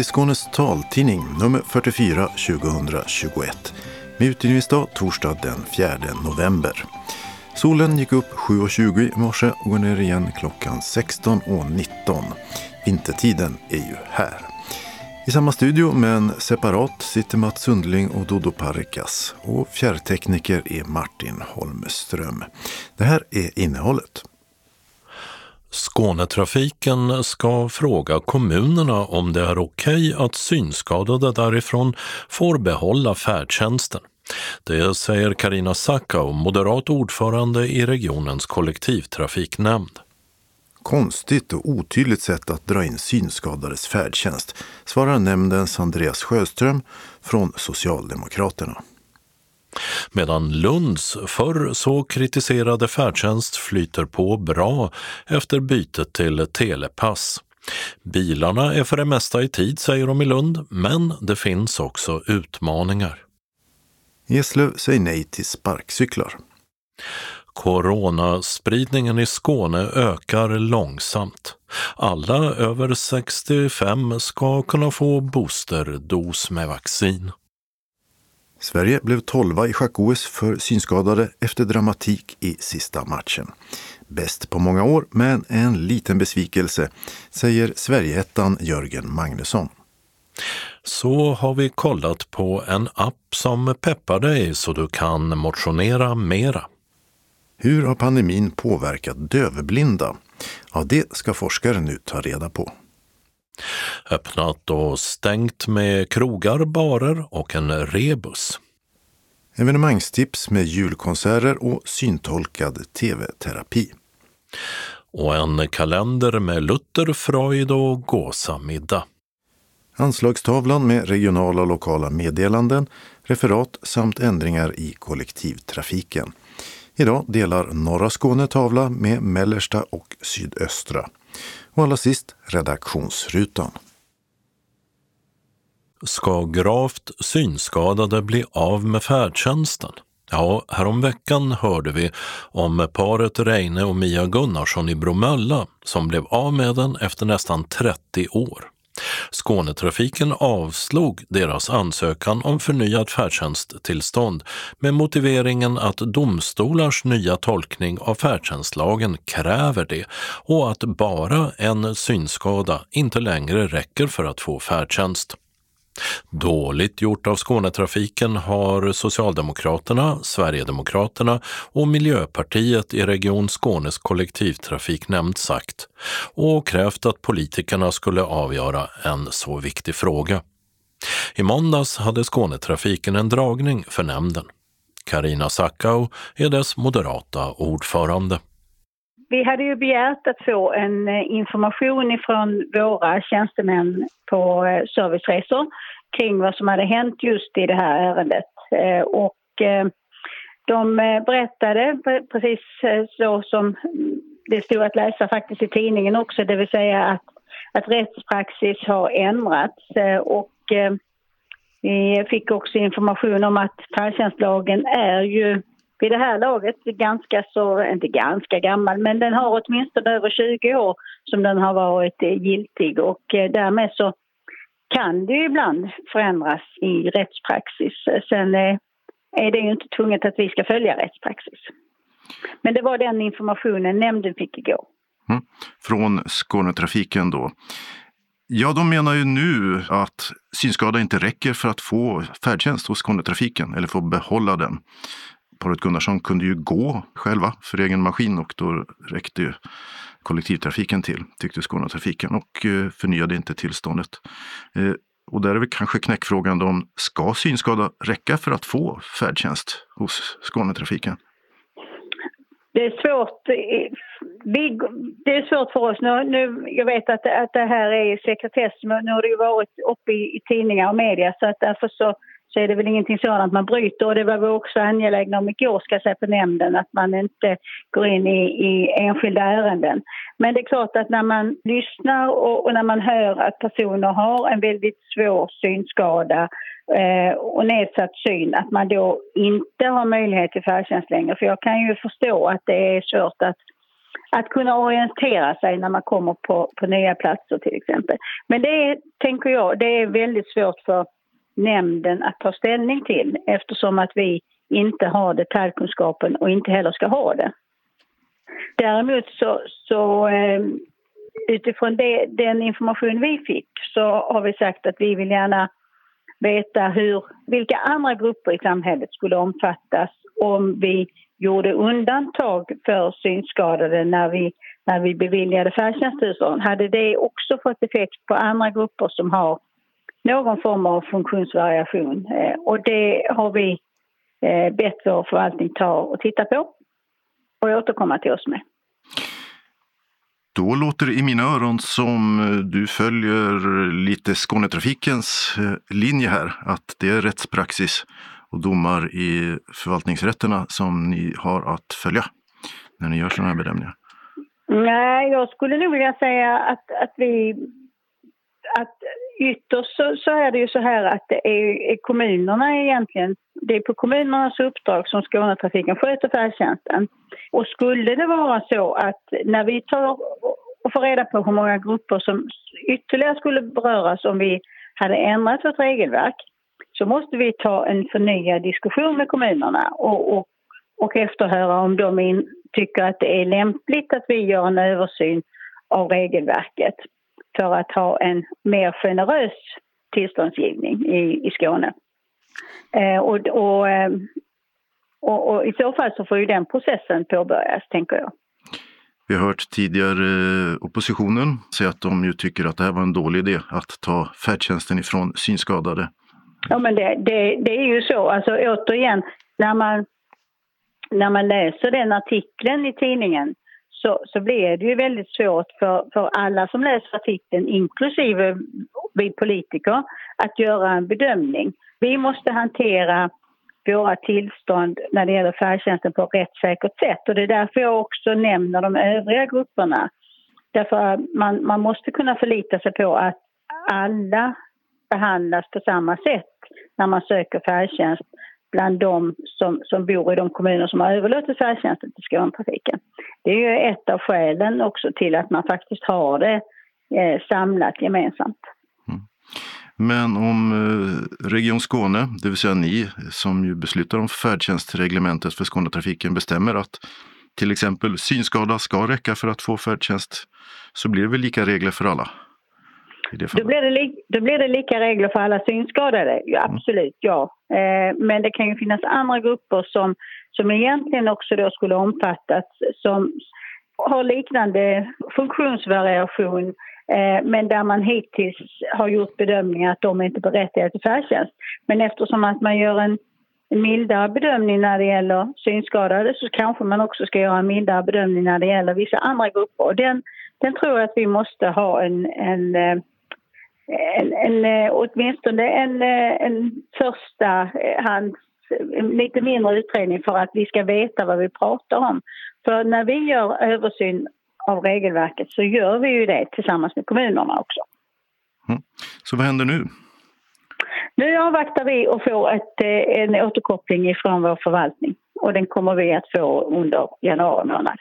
Till Skånes taltidning nummer 44 2021 med utgivningsdag torsdag den 4 november. Solen gick upp 7.20 i morse och går ner igen klockan 16.19. Vintertiden är ju här. I samma studio men separat sitter Mats Sundling och Dodo Parikas och fjärrtekniker är Martin Holmström. Det här är innehållet. Skånetrafiken ska fråga kommunerna om det är okej att synskadade därifrån får behålla färdtjänsten. Det säger Karina Sackau, moderat ordförande i regionens kollektivtrafiknämnd. Konstigt och otydligt sätt att dra in synskadades färdtjänst, svarar nämndens Andreas Sjöström från Socialdemokraterna. Medan Lunds förr så kritiserade färdtjänst flyter på bra efter bytet till telepass. Bilarna är för det mesta i tid, säger de i Lund, men det finns också utmaningar. Eslöv säger nej till sparkcyklar. Coronaspridningen i Skåne ökar långsamt. Alla över 65 ska kunna få boosterdos med vaccin. Sverige blev tolva i schack-OS för synskadade efter dramatik i sista matchen. Bäst på många år, men en liten besvikelse, säger Sverigeettan Jörgen Magnusson. Så har vi kollat på en app som peppar dig så du kan motionera mera. Hur har pandemin påverkat dövblinda? Ja, det ska forskare nu ta reda på. Öppnat och stängt med krogar, barer och en rebus. Evenemangstips med julkonserter och syntolkad tv-terapi. Och en kalender med Luther, Freud och gåsamiddag. Anslagstavlan med regionala och lokala meddelanden, referat samt ändringar i kollektivtrafiken. Idag delar norra Skåne tavla med mellersta och sydöstra. Och allra sist redaktionsrutan. Ska gravt synskadade bli av med färdtjänsten? Ja, häromveckan hörde vi om paret Reine och Mia Gunnarsson i Bromölla som blev av med den efter nästan 30 år. Skånetrafiken avslog deras ansökan om förnyat färdtjänsttillstånd med motiveringen att domstolars nya tolkning av färdtjänstlagen kräver det och att bara en synskada inte längre räcker för att få färdtjänst. Dåligt gjort av Skånetrafiken har Socialdemokraterna, Sverigedemokraterna och Miljöpartiet i Region Skånes kollektivtrafiknämnd sagt och krävt att politikerna skulle avgöra en så viktig fråga. I måndags hade Skånetrafiken en dragning för nämnden. Karina Sackau är dess moderata ordförande. Vi hade ju begärt att få en eh, information ifrån våra tjänstemän på eh, serviceresor kring vad som hade hänt just i det här ärendet. Eh, och de berättade precis så som det stod att läsa faktiskt i tidningen också, det vill säga att, att rättspraxis har ändrats och vi fick också information om att färdtjänstlagen är ju vid det här laget ganska så, inte ganska gammal, men den har åtminstone över 20 år som den har varit giltig och eh, därmed så kan det ibland förändras i rättspraxis. Sen eh, är det ju inte tvunget att vi ska följa rättspraxis. Men det var den informationen nämnden fick igår. Mm. Från Skånetrafiken då. Ja, de menar ju nu att synskada inte räcker för att få färdtjänst hos Skånetrafiken eller få behålla den paret Gunnarsson kunde ju gå själva för egen maskin och då räckte ju kollektivtrafiken till, tyckte Skånetrafiken och eh, förnyade inte tillståndet. Eh, och där är väl kanske knäckfrågan då om ska synskada räcka för att få färdtjänst hos Skånetrafiken? Det är svårt. Eh, det är svårt för oss. Nu, nu, jag vet att, att det här är sekretess, men nu har det ju varit uppe i, i tidningar och media så att därför så så är det väl ingenting sådant man bryter. Och det var vi också angelägna om igår, ska jag säga, på nämnden, att man inte går in i, i enskilda ärenden. Men det är klart att när man lyssnar och, och när man hör att personer har en väldigt svår synskada eh, och nedsatt syn, att man då inte har möjlighet till färdtjänst längre. För jag kan ju förstå att det är svårt att att kunna orientera sig när man kommer på, på nya platser till exempel. Men det är, tänker jag, det är väldigt svårt för nämnden att ta ställning till eftersom att vi inte har detaljkunskapen och inte heller ska ha det. Däremot så, så ehm, utifrån det, den information vi fick så har vi sagt att vi vill gärna veta hur, vilka andra grupper i samhället skulle omfattas om vi gjorde undantag för synskadade när vi, när vi beviljade färdtjänsttillstånd. Hade det också fått effekt på andra grupper som har någon form av funktionsvariation? Eh, och det har vi eh, bett vår förvaltning ta och titta på och återkomma till oss med. Då låter det i mina öron som eh, du följer lite Skånetrafikens linje här, att det är rättspraxis och domar i förvaltningsrätterna som ni har att följa när ni gör sådana här bedömningar. Nej, jag skulle nog vilja säga att, att vi... Att ytterst så, så är det ju så här att det är, är kommunerna egentligen... Det är på kommunernas uppdrag som Skånetrafiken sköter färdtjänsten. Och skulle det vara så att när vi tar och får reda på hur många grupper som ytterligare skulle beröras om vi hade ändrat vårt regelverk så måste vi ta en förnyad diskussion med kommunerna och, och, och efterhöra om de in, tycker att det är lämpligt att vi gör en översyn av regelverket för att ha en mer generös tillståndsgivning i, i Skåne. Eh, och, och, eh, och, och, i så fall så får ju den processen påbörjas, tänker jag. Vi har hört tidigare eh, oppositionen säga att de ju tycker att det här var en dålig idé att ta färdtjänsten ifrån synskadade. Ja, men det, det, det är ju så. Alltså återigen, när man, när man läser den artikeln i tidningen så, så blir det ju väldigt svårt för, för alla som läser artikeln, inklusive vi politiker, att göra en bedömning. Vi måste hantera våra tillstånd när det gäller färdtjänsten på ett rättssäkert sätt. Och det är därför jag också nämner de övriga grupperna. Därför man, man måste kunna förlita sig på att alla behandlas på samma sätt när man söker färdtjänst bland de som, som bor i de kommuner som har överlåtit färdtjänsten till Skånetrafiken. Det är ju ett av skälen också till att man faktiskt har det eh, samlat gemensamt. Mm. Men om eh, Region Skåne, det vill säga ni som ju beslutar om färdtjänstreglementet för Skånetrafiken bestämmer att till exempel synskada ska räcka för att få färdtjänst så blir det väl lika regler för alla? Då blir, det då blir det lika regler för alla synskadade, ja, mm. absolut, ja. Eh, men det kan ju finnas andra grupper som, som egentligen också då skulle omfattas som har liknande funktionsvariation eh, men där man hittills har gjort bedömningen att de inte är berättigade till färdtjänst. Men eftersom att man gör en mildare bedömning när det gäller synskadade så kanske man också ska göra en mildare bedömning när det gäller vissa andra grupper. Och den, den tror jag att vi måste ha en, en eh, en, en, eh, åtminstone en, eh, en första eh, hands, lite mindre utredning för att vi ska veta vad vi pratar om. För när vi gör översyn av regelverket så gör vi ju det tillsammans med kommunerna också. Mm. Så vad händer nu? Nu avvaktar vi och får ett, en återkoppling från vår förvaltning och den kommer vi att få under januari månad.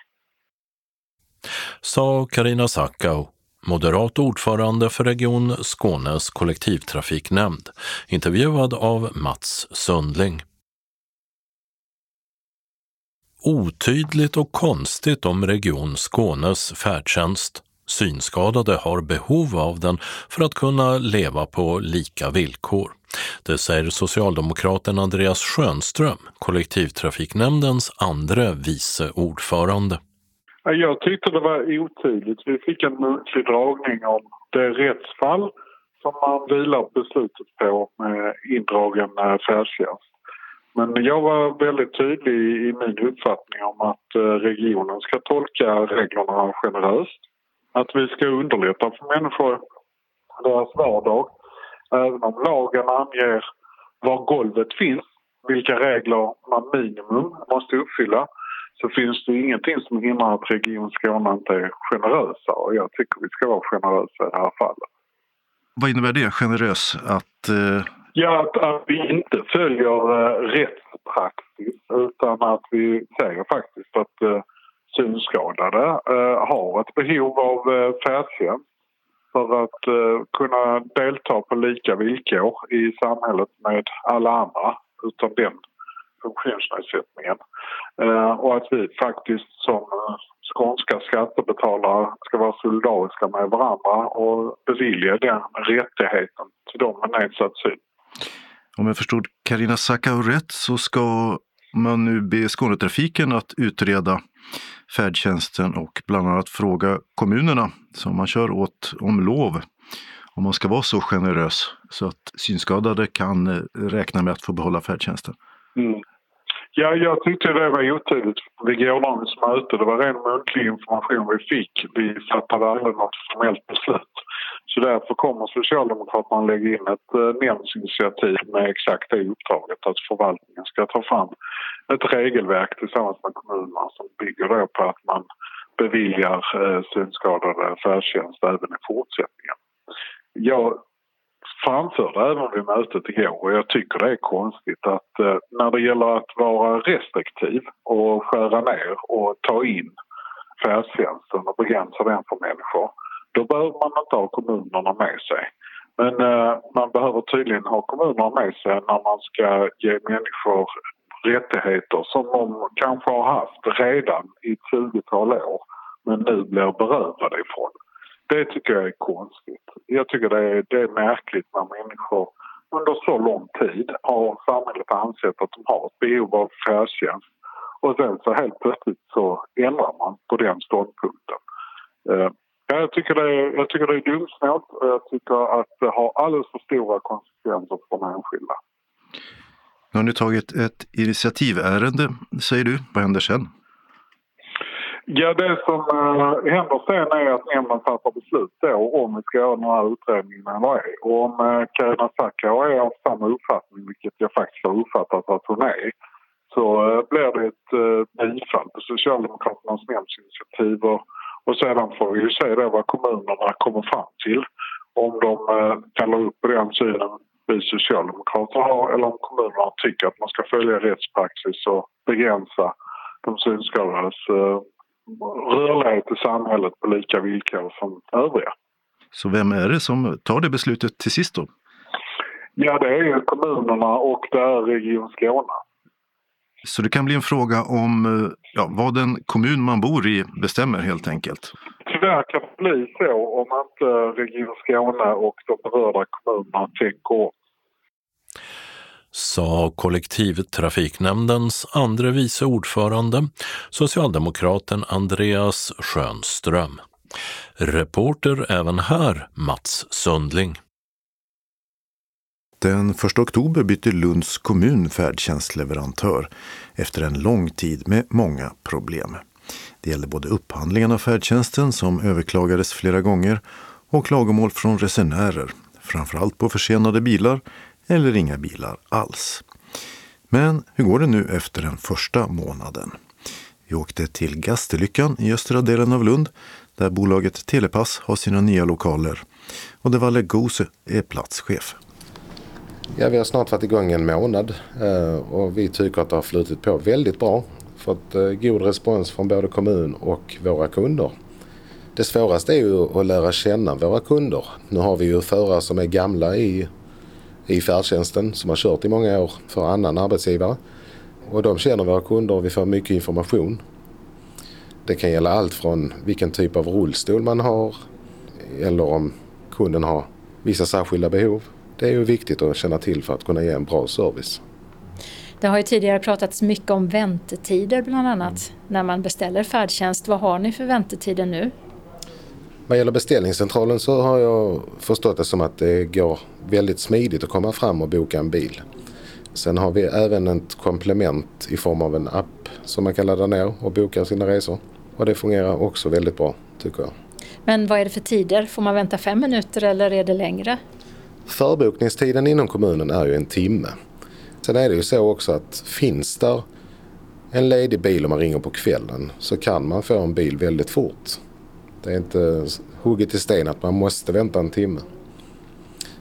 Sa Karina Sackau moderat ordförande för Region Skånes kollektivtrafiknämnd, intervjuad av Mats Sundling. Otydligt och konstigt om Region Skånes färdtjänst. Synskadade har behov av den för att kunna leva på lika villkor. Det säger socialdemokraten Andreas Schönström, kollektivtrafiknämndens andra vice ordförande. Jag tyckte det var otydligt. Vi fick en muntlig dragning om det rättsfall som man vilar beslutet på med indragen eh, färdtjänst. Men jag var väldigt tydlig i min uppfattning om att eh, regionen ska tolka reglerna generöst. Att vi ska underlätta för människor deras vardag. Även om lagen anger var golvet finns, vilka regler man minimum måste uppfylla så finns det ingenting som hindrar att Region Skåne inte är generösa och jag tycker vi ska vara generösa i det här fallet. Vad innebär det, generös? Att, eh... Ja, att, att, vi inte följer eh, rättspraxis utan att vi säger faktiskt att eh, synskadade har ett behov av färdtjänst för att kunna delta på lika villkor i samhället med alla andra utan den funktionsnedsättningen. Eh, och att vi faktiskt som eh, skånska skattebetalare ska vara solidariska med varandra och bevilja den rättigheten till dem med nedsatt syn. Om jag förstod Karina Sakau rätt så ska man nu be Skånetrafiken att utreda färdtjänsten och bland annat fråga kommunerna som man kör åt om lov om man ska vara så generös så att synskadade kan eh, räkna med att få behålla färdtjänsten. Mm. Ja, jag tyckte det var otydligt vid gårdagens möte. Det var ren muntlig information vi fick. Vi fattade aldrig något formellt beslut. Så därför kommer Socialdemokraterna lägga in ett eh, nämndsinitiativ med exakt det uppdraget att förvaltningen ska ta fram ett regelverk tillsammans med kommunerna som bygger då på att man beviljar eh, synskadade färdtjänst även i fortsättningen. Jag framförde även vid mötet igår och jag tycker det är konstigt att eh, när det gäller att vara restriktiv och skära ner och ta in färdtjänsten och begränsa den för människor då behöver man inte ha kommunerna med sig. Men eh, man behöver tydligen ha kommunerna med sig när man ska ge människor rättigheter som de kanske har haft redan i ett 20-tal år men nu blir berövade ifrån. Det tycker jag är konstigt. Jag tycker det är, det är märkligt när människor under så lång tid har samhället ansett att de har ett behov av färdtjänst och sen så helt plötsligt så ändrar man på den ståndpunkten. Eh, jag tycker det är, jag tycker det är dumsnålt och jag tycker att det har alldeles för stora konsekvenser för de enskilda. Nu har ni tagit ett initiativärende, säger du. Vad händer sen? Ja, det som äh, händer sen är att nämnden fattar beslut då om vi ska göra den här utredningen eller ej. Och om eh, äh, Carina Sackau är av samma uppfattning, vilket jag faktiskt har uppfattat att hon är, så äh, blir det ett äh, bifall på Socialdemokraternas nämndsinitiativ och, och sedan får vi ju se då vad kommunerna kommer fram till. Om de äh, ställer upp på den synen vi socialdemokrater har eller om kommunerna tycker att man ska följa rättspraxis och begränsa de synskadades rörlighet i samhället på lika villkor som övriga. Så vem är det som tar det beslutet till sist då? Ja, det är kommunerna och det är Region Skåne. Så det kan bli en fråga om eh, ja, vad den kommun man bor i bestämmer helt enkelt? Tyvärr kan det bli så om inte Region Skåne och de berörda kommunerna tänker om sa kollektivtrafiknämndens andre vice ordförande, socialdemokraten Andreas Schönström. Reporter även här Mats Sundling. Den 1 oktober bytte Lunds kommun färdtjänstleverantör efter en lång tid med många problem. Det gällde både upphandlingen av färdtjänsten som överklagades flera gånger och klagomål från resenärer, framförallt på försenade bilar eller inga bilar alls. Men hur går det nu efter den första månaden? Vi åkte till Gastelyckan i östra delen av Lund där bolaget Telepass har sina nya lokaler och där Valle Gose är platschef. Ja, vi har snart varit igång en månad eh, och vi tycker att det har flutit på väldigt bra. Fått eh, god respons från både kommun och våra kunder. Det svåraste är ju att lära känna våra kunder. Nu har vi ju förare som är gamla i i färdtjänsten som har kört i många år för annan arbetsgivare. Och de känner våra kunder och vi får mycket information. Det kan gälla allt från vilken typ av rullstol man har eller om kunden har vissa särskilda behov. Det är ju viktigt att känna till för att kunna ge en bra service. Det har ju tidigare pratats mycket om väntetider bland annat när man beställer färdtjänst. Vad har ni för väntetider nu? Vad gäller beställningscentralen så har jag förstått det som att det går väldigt smidigt att komma fram och boka en bil. Sen har vi även ett komplement i form av en app som man kan ladda ner och boka sina resor. Och det fungerar också väldigt bra tycker jag. Men vad är det för tider? Får man vänta fem minuter eller är det längre? Förbokningstiden inom kommunen är ju en timme. Sen är det ju så också att finns där en ledig bil om man ringer på kvällen så kan man få en bil väldigt fort. Det är inte hugget i sten att man måste vänta en timme.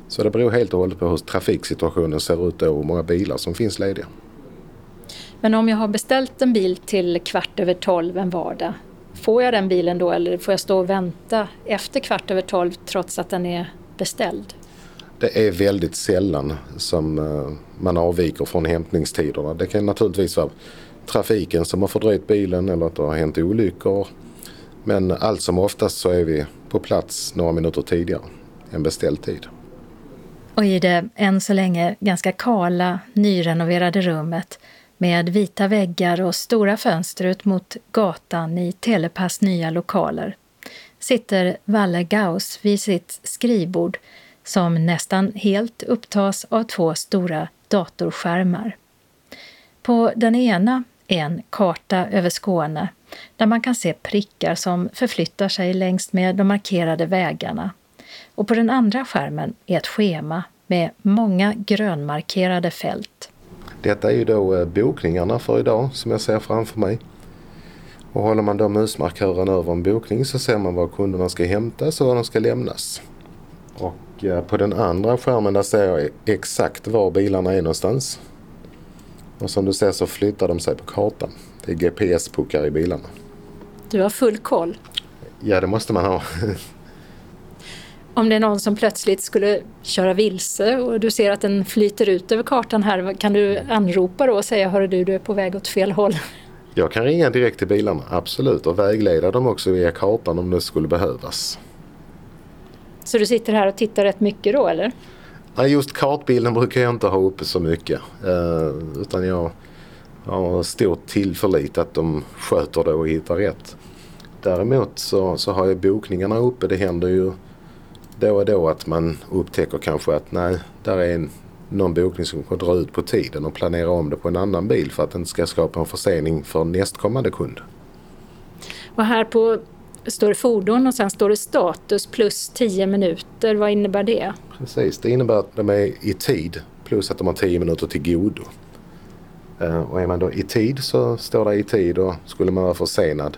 Så det beror helt och hållet på hur trafiksituationen ser ut och hur många bilar som finns lediga. Men om jag har beställt en bil till kvart över tolv en vardag, får jag den bilen då eller får jag stå och vänta efter kvart över tolv trots att den är beställd? Det är väldigt sällan som eh, man avviker från hämtningstiderna. Det kan naturligtvis vara trafiken som har fördröjt bilen eller att det har hänt olyckor. Men allt som oftast så är vi på plats några minuter tidigare än beställd tid. Och i det än så länge ganska kala, nyrenoverade rummet med vita väggar och stora fönster ut mot gatan i Telepass nya lokaler sitter Valle Gauss vid sitt skrivbord som nästan helt upptas av två stora datorskärmar. På den ena en karta över Skåne där man kan se prickar som förflyttar sig längs med de markerade vägarna. Och på den andra skärmen är ett schema med många grönmarkerade fält. Detta är ju då eh, bokningarna för idag som jag ser framför mig. Och håller man då musmarkören över en bokning så ser man var kunderna ska hämtas och var de ska lämnas. Och eh, på den andra skärmen där ser jag exakt var bilarna är någonstans. Och som du ser så flyttar de sig på kartan. Det är GPS-puckar i bilarna. Du har full koll? Ja, det måste man ha. Om det är någon som plötsligt skulle köra vilse och du ser att den flyter ut över kartan här, kan du anropa då och säga hörru du, du är på väg åt fel håll? Jag kan ringa direkt till bilarna, absolut, och vägleda dem också via kartan om det skulle behövas. Så du sitter här och tittar rätt mycket då eller? Nej, just kartbilden brukar jag inte ha uppe så mycket. Eh, utan jag har stor tillförlit att de sköter det och hittar rätt. Däremot så, så har jag bokningarna uppe. Det händer ju då och då att man upptäcker kanske att nej, där är en, någon bokning som kommer dra ut på tiden och planera om det på en annan bil för att den ska skapa en försening för nästkommande kund. Och här på står det fordon och sen står det status plus 10 minuter. Vad innebär det? Precis, det innebär att de är i tid plus att de har 10 minuter till godo. Eh, och är man då i tid så står det i tid och skulle man vara försenad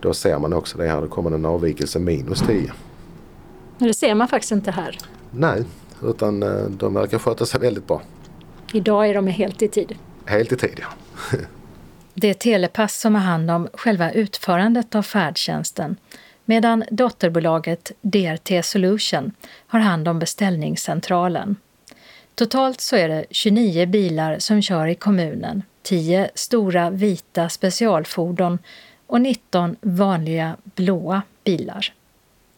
då ser man också det här. Då kommer en avvikelse minus 10. Men det ser man faktiskt inte här. Nej, utan eh, de verkar sköta sig väldigt bra. Idag är de helt i tid? Helt i tid, ja. Det är Telepass som har hand om själva utförandet av färdtjänsten medan dotterbolaget DRT Solution har hand om beställningscentralen. Totalt så är det 29 bilar som kör i kommunen, 10 stora vita specialfordon och 19 vanliga blåa bilar.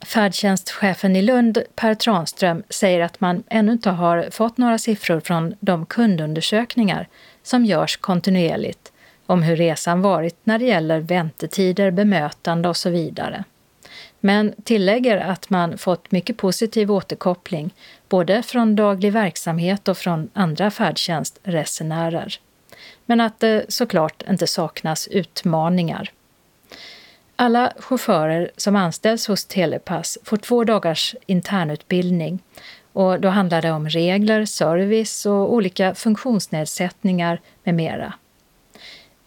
Färdtjänstchefen i Lund, Per Tranström, säger att man ännu inte har fått några siffror från de kundundersökningar som görs kontinuerligt om hur resan varit när det gäller väntetider, bemötande och så vidare. Men tillägger att man fått mycket positiv återkoppling både från daglig verksamhet och från andra färdtjänstresenärer. Men att det såklart inte saknas utmaningar. Alla chaufförer som anställs hos Telepass får två dagars internutbildning och då handlar det om regler, service och olika funktionsnedsättningar med mera.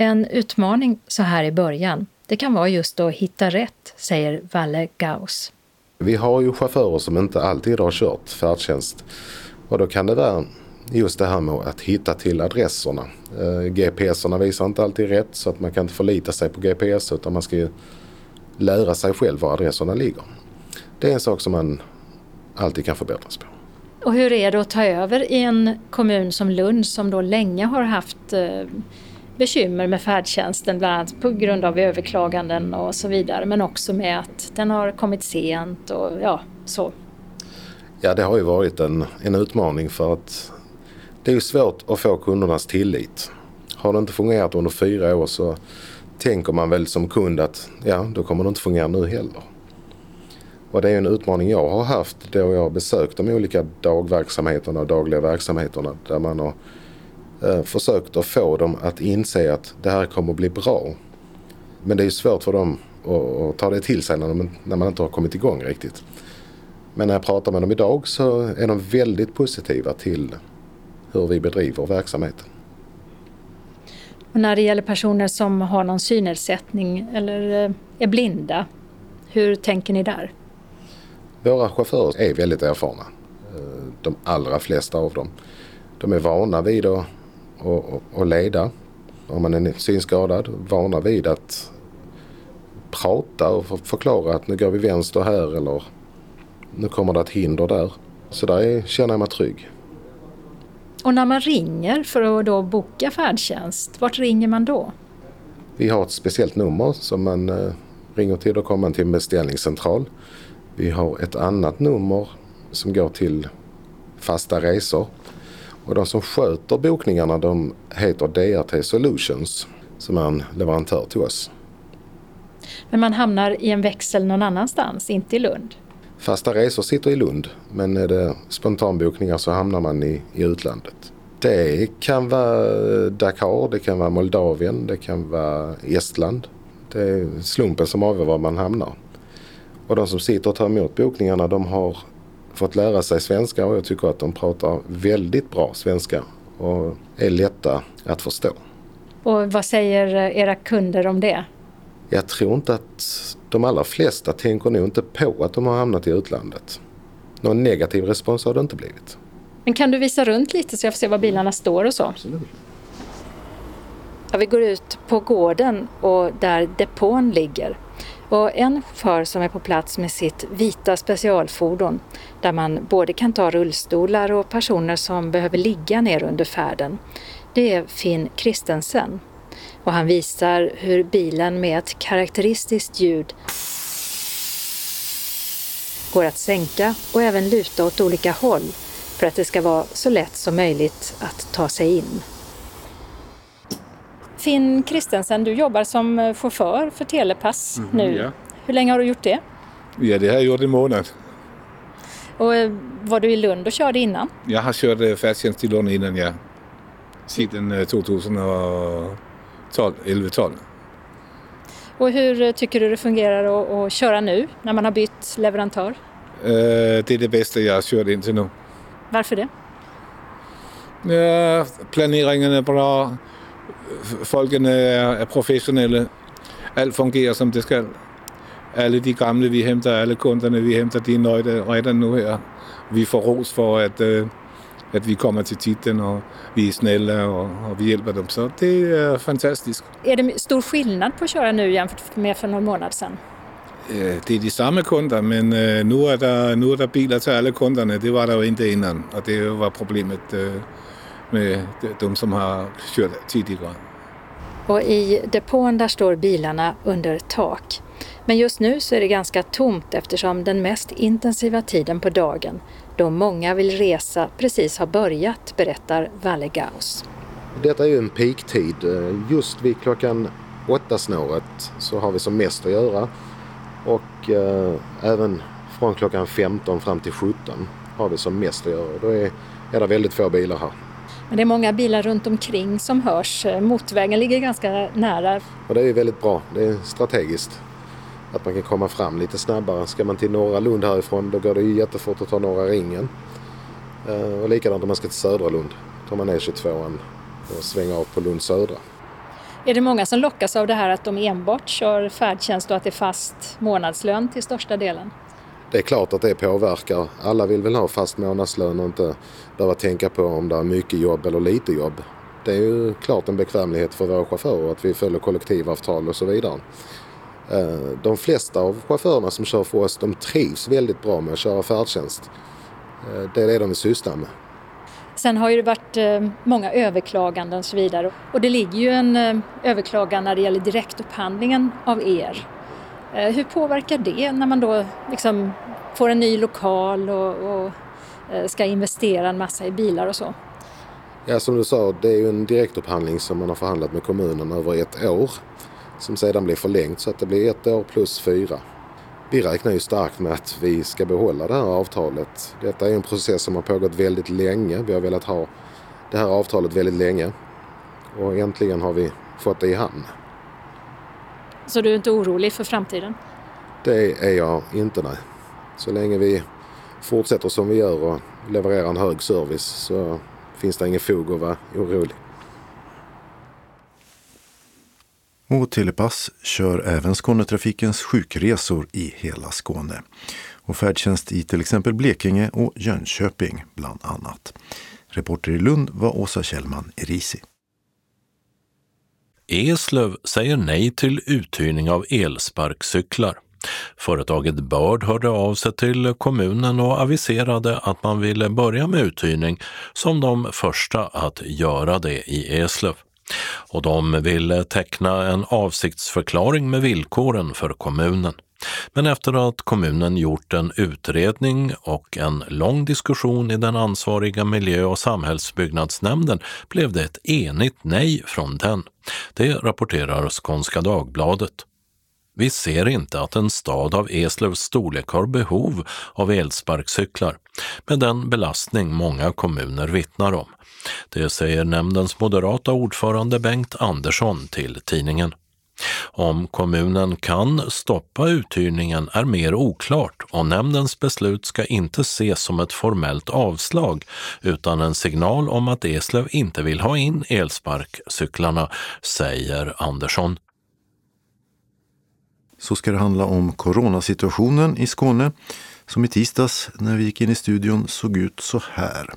En utmaning så här i början, det kan vara just att hitta rätt, säger Valle Gauss. Vi har ju chaufförer som inte alltid har kört färdtjänst och då kan det vara just det här med att hitta till adresserna. Eh, GPSerna visar inte alltid rätt så att man kan inte förlita sig på GPS utan man ska ju lära sig själv var adresserna ligger. Det är en sak som man alltid kan förbättras på. Och hur är det att ta över i en kommun som Lund som då länge har haft eh, bekymmer med färdtjänsten, bland annat på grund av överklaganden och så vidare, men också med att den har kommit sent och ja, så. Ja, det har ju varit en, en utmaning för att det är ju svårt att få kundernas tillit. Har det inte fungerat under fyra år så tänker man väl som kund att ja, då kommer det inte fungera nu heller. Och det är en utmaning jag har haft då jag har besökt de olika dagverksamheterna och dagliga verksamheterna där man har försökt att få dem att inse att det här kommer att bli bra. Men det är svårt för dem att, att ta det till sig när, de, när man inte har kommit igång riktigt. Men när jag pratar med dem idag så är de väldigt positiva till hur vi bedriver verksamheten. Och när det gäller personer som har någon synnedsättning eller eh, är blinda, hur tänker ni där? Våra chaufförer är väldigt erfarna. Eh, de allra flesta av dem. De är vana vid att, att, att leda. om man är synskadad, vana vid att prata och förklara att nu går vi vänster här eller nu kommer det ett hinder där. Så där känner jag mig trygg. Och när man ringer för att då boka färdtjänst, vart ringer man då? Vi har ett speciellt nummer som man eh, ringer till. Då kommer man till en beställningscentral. Vi har ett annat nummer som går till fasta resor. Och de som sköter bokningarna de heter DRT Solutions som är en leverantör till oss. Men man hamnar i en växel någon annanstans, inte i Lund? Fasta resor sitter i Lund men är det spontanbokningar så hamnar man i, i utlandet. Det kan vara Dakar, det kan vara Moldavien, det kan vara Estland. Det är slumpen som avgör var man hamnar. Och de som sitter och tar emot bokningarna de har fått lära sig svenska och jag tycker att de pratar väldigt bra svenska och är lätta att förstå. Och vad säger era kunder om det? Jag tror inte att de allra flesta tänker nog inte på att de har hamnat i utlandet. Någon negativ respons har det inte blivit. Men kan du visa runt lite så jag får se var bilarna står och så? Absolut. Ja, vi går ut på gården och där depån ligger. Och en chaufför som är på plats med sitt vita specialfordon där man både kan ta rullstolar och personer som behöver ligga ner under färden. Det är Finn Kristensen. Och han visar hur bilen med ett karaktäristiskt ljud går att sänka och även luta åt olika håll för att det ska vara så lätt som möjligt att ta sig in. Finn Kristensen, du jobbar som chaufför för Telepass Mm, nu. ja. Hur länge har du gjort det? Ja, det har jag gjort en månad. Och eh, var du i Lund och körde innan? Jag har kört eh, färdtjänst i Lund innan jag sedan eh, 2012, 11-12. Och hur eh, tycker du det fungerar att, köra nu när man har bytt leverantör? Eh, Det är det bästa jag har kört in till nu. Varför det? Ja, planeringen är bra, folken är, professionella, allt fungerar som det ska. Alla de gamla vi hämtar, alla kunderna vi hämtar, de är nöjda redan nu här. Vi får ros för att, eh, att vi kommer till titeln och vi är snälla och, och vi hjälper dem. Så det är fantastiskt. Är det stor skillnad på att köra nu jämfört med för någon månad sedan? Eh, Det är de samma kunder men eh, nu är, det, nu är det bilar till alla kunderna. Det var det ju inte innan och det var problemet med de som har kört tidigare. Och i depån där står bilarna under tak. Men just nu så är det ganska tomt eftersom den mest intensiva tiden på dagen, då många vill resa, precis har börjat, berättar Valle Gauss. Detta är ju en peaktid. Just vid klockan åtta snåret så har vi som mest att göra. Och eh, även från klockan 15 fram till 17 har vi som mest att göra. Då är, är det väldigt få bilar här. Men det är många bilar runt omkring som hörs. Motorvägen ligger ganska nära. Och det är väldigt bra. Det är strategiskt. Att man kan komma fram lite snabbare. Ska man till norra Lund härifrån då går det ju jättefort att ta norra ringen. Eh, Och likadant om man ska till södra Lund. tar man E22 och svänger av på Lund södra. Är det många som lockas av det här att de enbart kör färdtjänst och att det är fast månadslön till största delen? Det är klart att det påverkar. Alla vill väl ha fast månadslön och inte behöva tänka på om det är mycket jobb eller lite jobb. Det är ju klart en bekvämlighet för våra chaufförer att vi följer kollektivavtal och så vidare. Eh, de flesta av chaufförerna som kör för oss de trivs väldigt bra med att köra färdtjänst. Eh, det är det de vill syssla med. Sen har ju det varit eh, många överklaganden och så vidare. Och det ligger ju en överklagan när det gäller direktupphandlingen av er. Eh, hur påverkar det när man då liksom får en ny lokal och, och eh, ska investera en massa i bilar och så? Ja, som du sa, det är ju en direktupphandling som man har förhandlat med kommunen över ett år. Som sedan blir förlängt så att det blir ett år plus fyra. Vi räknar ju starkt med att vi ska behålla det här avtalet. Detta är en process som har pågått väldigt länge. Vi har velat ha det här avtalet väldigt länge. Och äntligen har vi fått det i hamn. Så du är inte orolig för framtiden? Det är jag inte, nej. Så länge vi fortsätter som vi gör och levererar en hög service så finns det ingen fog att vara orolig. Och Telepass kör även Skånetrafikens sjukresor i hela Skåne. Och färdtjänst i till exempel Blekinge och Jönköping bland annat. Reporter i Lund var Åsa Kjellman Erisi. Eslöv säger nej till uthyrning av elsparkcyklar. Företaget Börd hörde av sig till kommunen och aviserade att man ville börja med uthyrning som de första att göra det i Eslöv. Och de ville teckna en avsiktsförklaring med villkoren för kommunen. Men efter att kommunen gjort en utredning och en lång diskussion i den ansvariga miljö och samhällsbyggnadsnämnden blev det ett enigt nej från den. Det rapporterar Skånska Dagbladet. Vi ser inte att en stad av Eslövs storlek har behov av elsparkcyklar med den belastning många kommuner vittnar om. Det säger nämndens moderata ordförande Bengt Andersson till tidningen. Om kommunen kan stoppa uthyrningen är mer oklart och nämndens beslut ska inte ses som ett formellt avslag utan en signal om att Eslöv inte vill ha in elsparkcyklarna, säger Andersson. Så ska det handla om coronasituationen i Skåne som i tisdags när vi gick in i studion såg ut så här.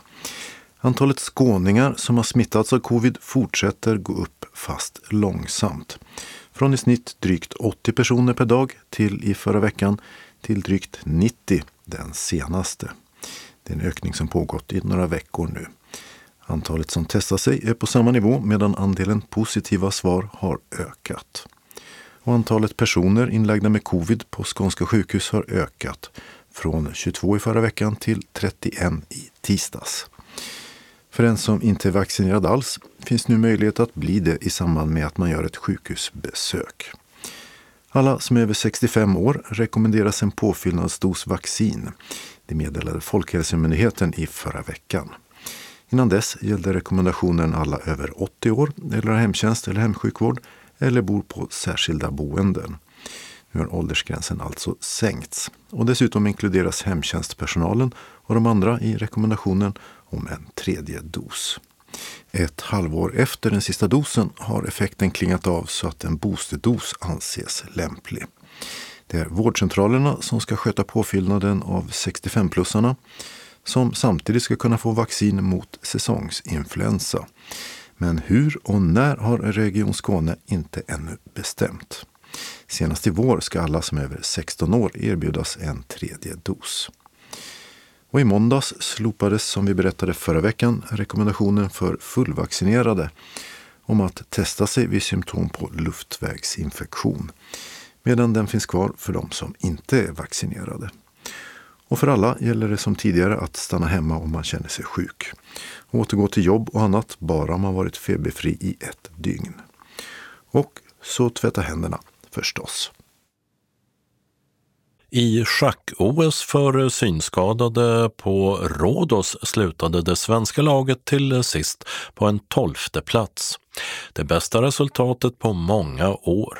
Antalet skåningar som har smittats av covid fortsätter gå upp fast långsamt. Från i snitt drygt 80 personer per dag till i förra veckan till drygt 90 den senaste. Det är en ökning som pågått i några veckor nu. Antalet som testar sig är på samma nivå medan andelen positiva svar har ökat. Och antalet personer inlagda med covid på skånska sjukhus har ökat från 22 i förra veckan till 31 i tisdags. För den som inte är vaccinerad alls finns nu möjlighet att bli det i samband med att man gör ett sjukhusbesök. Alla som är över 65 år rekommenderas en påfyllnadsdos vaccin. Det meddelade Folkhälsomyndigheten i förra veckan. Innan dess gällde rekommendationen alla över 80 år eller har hemtjänst eller hemsjukvård eller bor på särskilda boenden. Nu har åldersgränsen alltså sänkts och dessutom inkluderas hemtjänstpersonalen och de andra i rekommendationen om en tredje dos. Ett halvår efter den sista dosen har effekten klingat av så att en boosterdos anses lämplig. Det är vårdcentralerna som ska sköta påfyllnaden av 65-plussarna som samtidigt ska kunna få vaccin mot säsongsinfluensa. Men hur och när har Region Skåne inte ännu bestämt. Senast i vår ska alla som är över 16 år erbjudas en tredje dos. Och i måndags slopades, som vi berättade förra veckan, rekommendationen för fullvaccinerade om att testa sig vid symptom på luftvägsinfektion, medan den finns kvar för de som inte är vaccinerade. Och för alla gäller det som tidigare att stanna hemma om man känner sig sjuk. Och återgå till jobb och annat bara om man varit feberfri i ett dygn. Och så tvätta händerna förstås. I schack-OS för synskadade på Rhodos slutade det svenska laget till sist på en tolfte plats. Det bästa resultatet på många år.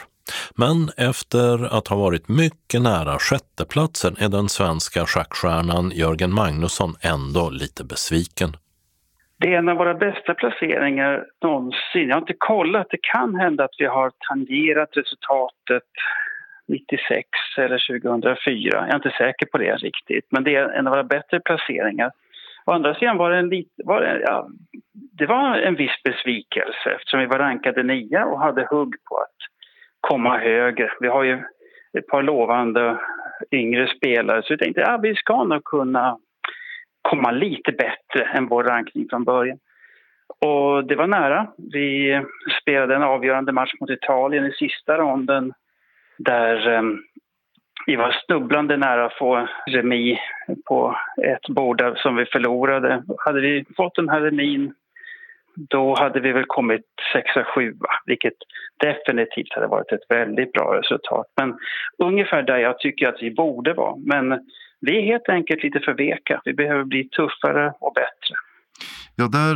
Men efter att ha varit mycket nära sjätteplatsen är den svenska schackstjärnan Jörgen Magnusson ändå lite besviken. Det är en av våra bästa placeringar någonsin. Jag har inte kollat, det kan hända att vi har tangerat resultatet 96 eller 2004. Jag är inte säker på det riktigt, men det är en av våra bättre placeringar. Å andra sidan var det en, lit, var det, ja, det var en viss besvikelse eftersom vi var rankade nia och hade hugg på att komma högre. Vi har ju ett par lovande yngre spelare så vi tänkte att ja, vi ska nog kunna komma lite bättre än vår rankning från början. Och det var nära. Vi spelade en avgörande match mot Italien i sista ronden där ehm, vi var snubblande nära att få remi på ett bord som vi förlorade. Hade vi fått den här remin då hade vi väl kommit sexa, sjua, vilket definitivt hade varit ett väldigt bra resultat. Men ungefär där jag tycker att vi borde vara. Men vi är helt enkelt lite för veka. Vi behöver bli tuffare och bättre. Ja, där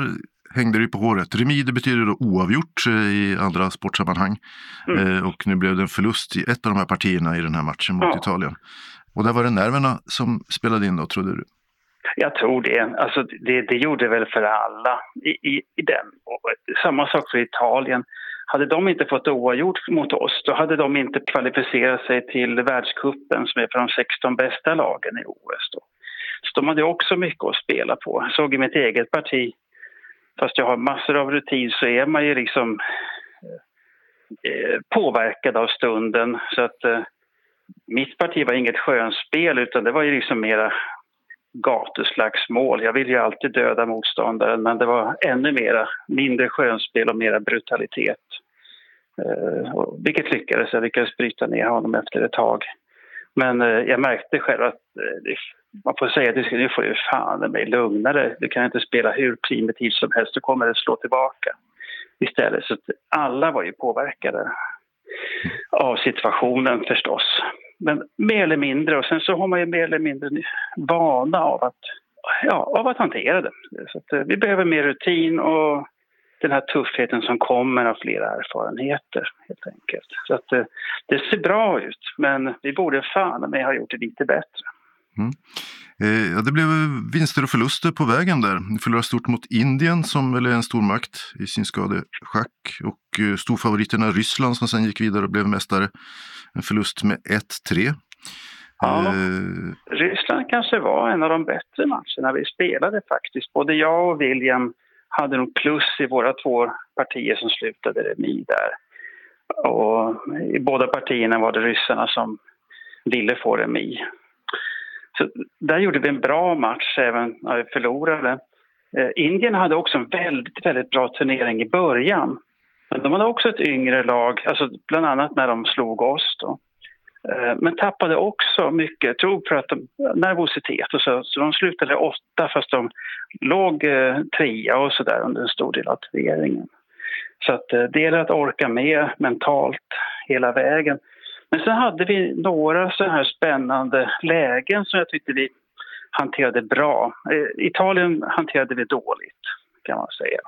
hängde det på håret. Remi betyder då oavgjort eh, i andra sportsammanhang. Mm. Eh, och nu blev det en förlust i ett av de här partierna i den här matchen mot ja. Italien. Och där var det nerverna som spelade in då, trodde du? Jag tror det. Alltså, det, det gjorde väl för alla i, i, i den. Samma sak för Italien. Hade de inte fått oavgjort mot oss, då hade de inte kvalificerat sig till världskuppen som är för de 16 bästa lagen i OS. Då. Så de hade också mycket att spela på. Jag såg i mitt eget parti, fast jag har massor av rutin, så är man ju liksom eh, av stunden. Så att eh, mitt parti var inget skönspel utan det var ju liksom mera gatuslagsmål. Jag ville ju alltid döda motståndaren men det var ännu mera, mindre skönspel och mera brutalitet. Eh, vilket lyckades, jag lyckades bryta ner honom efter ett tag. Men eh, jag märkte själv att eh, man får säga att nu får du fan mig lugna dig. Du kan inte spela hur primitivt som helst, då kommer det slå tillbaka istället. Så alla var ju påverkade av situationen förstås. Men mer eller mindre, och sen så har man ju mer eller mindre vana av att, ja, av att hantera det. Så att, eh, vi behöver mer rutin och den här tuffheten som kommer av flera erfarenheter helt enkelt. Så att det, det ser bra ut, men vi borde fan med ha gjort det lite bättre. Mm. Eh, ja, det blev vinster och förluster på vägen där. Ni förlorade stort mot Indien som väl är en stormakt i synskadeschack och eh, storfavoriterna Ryssland som sen gick vidare och blev mästare. En förlust med 1-3. Ja, eh. Ryssland kanske var en av de bättre matcherna vi spelade faktiskt. Både jag och William hade nog plus i våra två partier som slutade remis där. Och i båda partierna var det ryssarna som ville få remis. Så där gjorde vi en bra match även när vi förlorade. Eh, Indien hade också en väldigt, väldigt bra turnering i början. Men de hade också ett yngre lag, alltså bland annat när de slog oss. Då. Eh, men tappade också mycket, jag tror för att de, nervositet och så, så de slutade åtta fast de låg eh, trea och sådär under en stor del av turneringen. Så att eh, det gäller att orka med mentalt hela vägen. Men sen hade vi några så här spännande lägen som jag tyckte vi hanterade bra. Eh, Italien hanterade vi dåligt, kan man säga.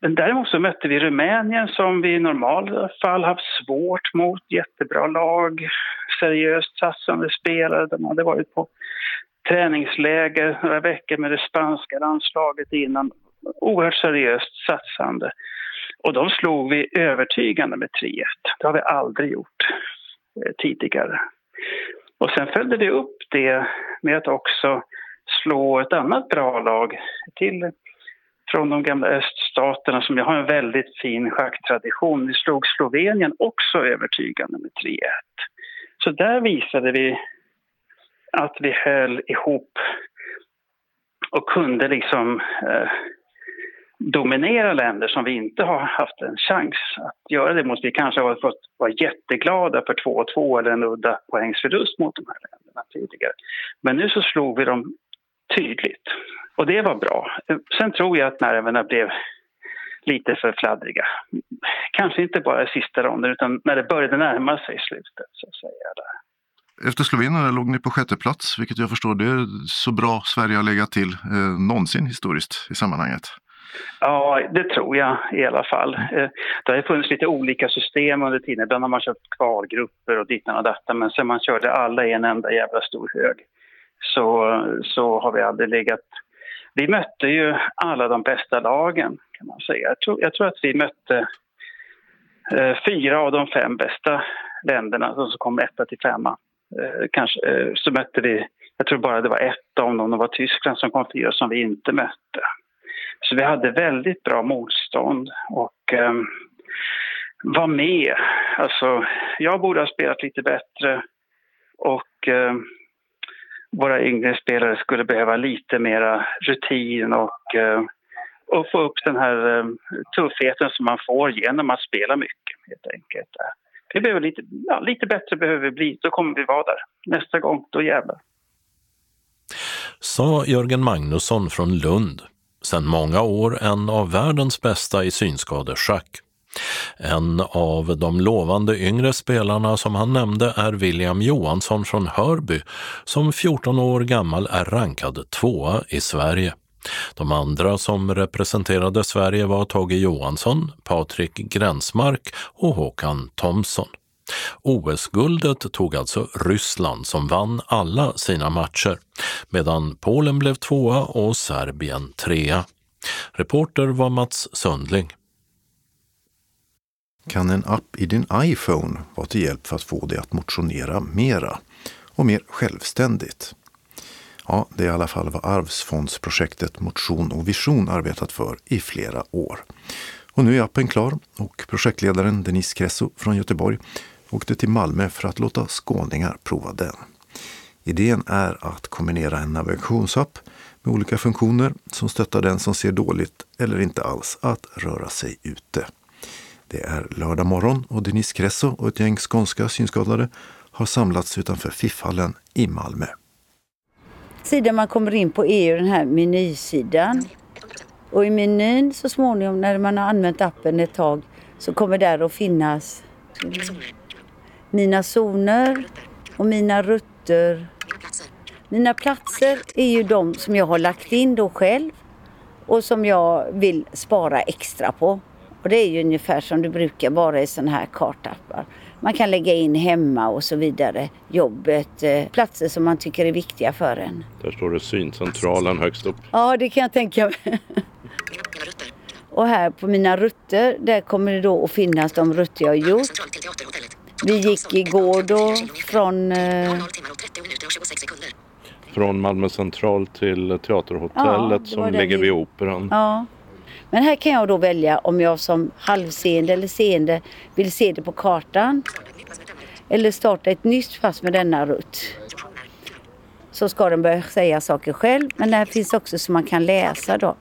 Men däremot så mötte vi Rumänien som vi i normala fall haft svårt mot. Jättebra lag, seriöst satsande spelare. De hade varit på träningsläger några veckor med det spanska landslaget innan. Oerhört seriöst satsande. Och de slog vi övertygande med 3-1. Det har vi aldrig gjort eh, tidigare. Och sen följde vi upp det med att också slå ett annat bra lag till från de gamla öststaterna som har en väldigt fin schacktradition. Vi slog Slovenien också övertygande med 3-1. Så där visade vi att vi höll ihop och kunde liksom eh, dominera länder som vi inte har haft en chans att göra det mot. Vi kanske har fått vara jätteglada för 2-2 eller en udda poängsförlust mot de här länderna tidigare. Men nu så slog vi dem tydligt. Och det var bra. Sen tror jag att nerverna blev lite för fladdriga. Kanske inte bara i sista ronden utan när det började närma sig slutet så att säga. Där. Efter Slovenien låg ni på sjätte plats, vilket jag förstår det är så bra Sverige har legat till eh, någonsin historiskt i sammanhanget. Ja, det tror jag i alla fall. Eh, det har funnits lite olika system under tiden. Ibland har man kört kvalgrupper och dittan och detta men sen man körde alla i en enda jävla stor hög så, så har vi aldrig legat... Vi mötte ju alla de bästa lagen kan man säga. Jag tror, jag tror att vi mötte eh, fyra av de fem bästa länderna som kom etta till femma. Eh, kanske, eh, så mötte vi, jag tror bara det var ett av dem, det var Tyskland som kom fyra som vi inte mötte. Så vi hade väldigt bra motstånd och eh, var med. Alltså, jag borde ha spelat lite bättre och eh, våra yngre spelare skulle behöva lite mera rutin och, eh, och få upp den här eh, tuffheten som man får genom att spela mycket helt enkelt. Vi behöver lite, ja, lite bättre behöver vi bli, då kommer vi vara där. Nästa gång, då jävlar. Sa Jörgen Magnusson från Lund, sedan många år en av världens bästa i synskadeschack. En av de lovande yngre spelarna som han nämnde är William Johansson från Hörby som 14 år gammal är rankad tvåa i Sverige. De andra som representerade Sverige var Tage Johansson, Patrik Gränsmark och Håkan Thomsson. OS-guldet tog alltså Ryssland som vann alla sina matcher, medan Polen blev tvåa och Serbien trea. Reporter var Mats Sundling. Kan en app i din iPhone vara till hjälp för att få dig att motionera mera och mer självständigt? Ja, det är i alla fall vad Arvsfondsprojektet Motion och vision arbetat för i flera år. Och nu är appen klar och projektledaren Denise Kresso från Göteborg åkte till Malmö för att låta skåningar prova den. Idén är att kombinera en navigationsapp med olika funktioner som stöttar den som ser dåligt eller inte alls att röra sig ute. Det är lördag morgon och Denise Kresso och ett gäng skånska synskadade har samlats utanför Fiffhallen i Malmö. Sidan man kommer in på är ju den här menysidan. Och i menyn så småningom när man har använt appen ett tag så kommer där att finnas mina zoner och mina rutter. Mina platser är ju de som jag har lagt in då själv och som jag vill spara extra på. Och det är ju ungefär som det brukar vara i sådana här kartappar. Man kan lägga in hemma och så vidare. Jobbet, eh, platser som man tycker är viktiga för en. Där står det syncentralen högst upp. Ja, det kan jag tänka mig. Och här på mina rutter, där kommer det då att finnas de rutter jag har gjort. Vi gick igår då från... Eh... Från Malmö central till Teaterhotellet Ja, som ligger vi- vid Operan. Ja. Men här kan jag då välja om jag som halvseende eller seende vill se det på kartan. Eller starta ett nytt pass med denna rutt. Så ska den börja säga saker själv. Men det här finns också så man kan läsa då.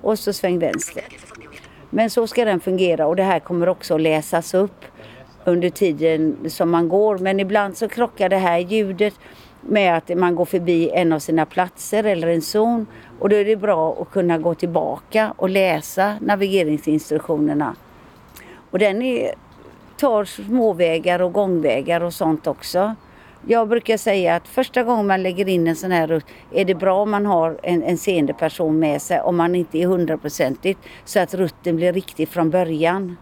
Och så sväng vänster. Men så ska den fungera och det här kommer också att läsas upp under tiden som man går. Men ibland så krockar det här ljudet med att man går förbi en av sina platser eller en zon. Och då är det bra att kunna gå tillbaka och läsa navigeringsinstruktionerna. Och den är, tar småvägar och gångvägar och sånt också. Jag brukar säga att första gången man lägger in en sån här rutt är det bra om man har en, en seende person med sig om man inte är hundraprocentigt så att rutten blir riktig från början.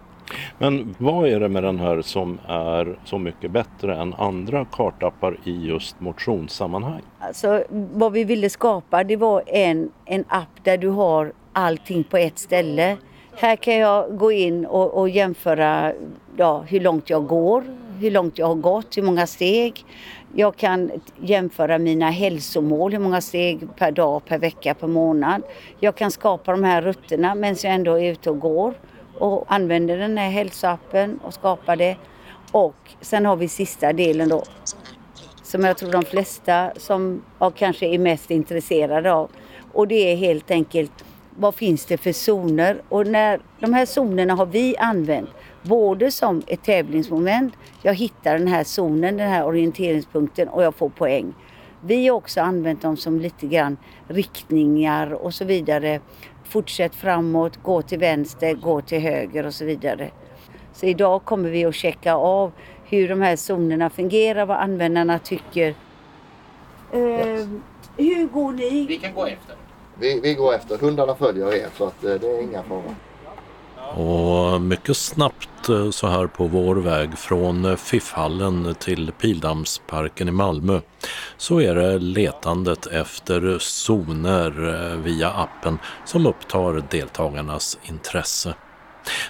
Men vad är det med den här som är så mycket bättre än andra kartappar i just motionssammanhang? Alltså, vad vi ville skapa det var en, en app där du har allting på ett ställe. Här kan jag gå in och, och jämföra ja, hur långt jag går, hur långt jag har gått, hur många steg. Jag kan jämföra mina hälsomål, hur många steg per dag, per vecka, per månad. Jag kan skapa de här rutterna medan jag ändå är ute och går och använder den här hälsoappen och skapar det. Och sen har vi sista delen då som jag tror de flesta som kanske är mest intresserade av. Och det är helt enkelt vad finns det för zoner? Och när, de här zonerna har vi använt både som ett tävlingsmoment, jag hittar den här zonen, den här orienteringspunkten och jag får poäng. Vi har också använt dem som lite grann riktningar och så vidare. Fortsätt framåt, gå till vänster, gå till höger och så vidare. Så idag kommer vi att checka av hur de här zonerna fungerar, vad användarna tycker. Eh, hur går ni? Vi kan gå efter. Vi, vi går efter. Hundarna följer er så att eh, det är inga faror. Och mycket snabbt eh, så här på vår väg från eh, Fiffhallen till Pildammsparken i Malmö så är det letandet efter zoner eh, via appen som upptar deltagarnas intresse.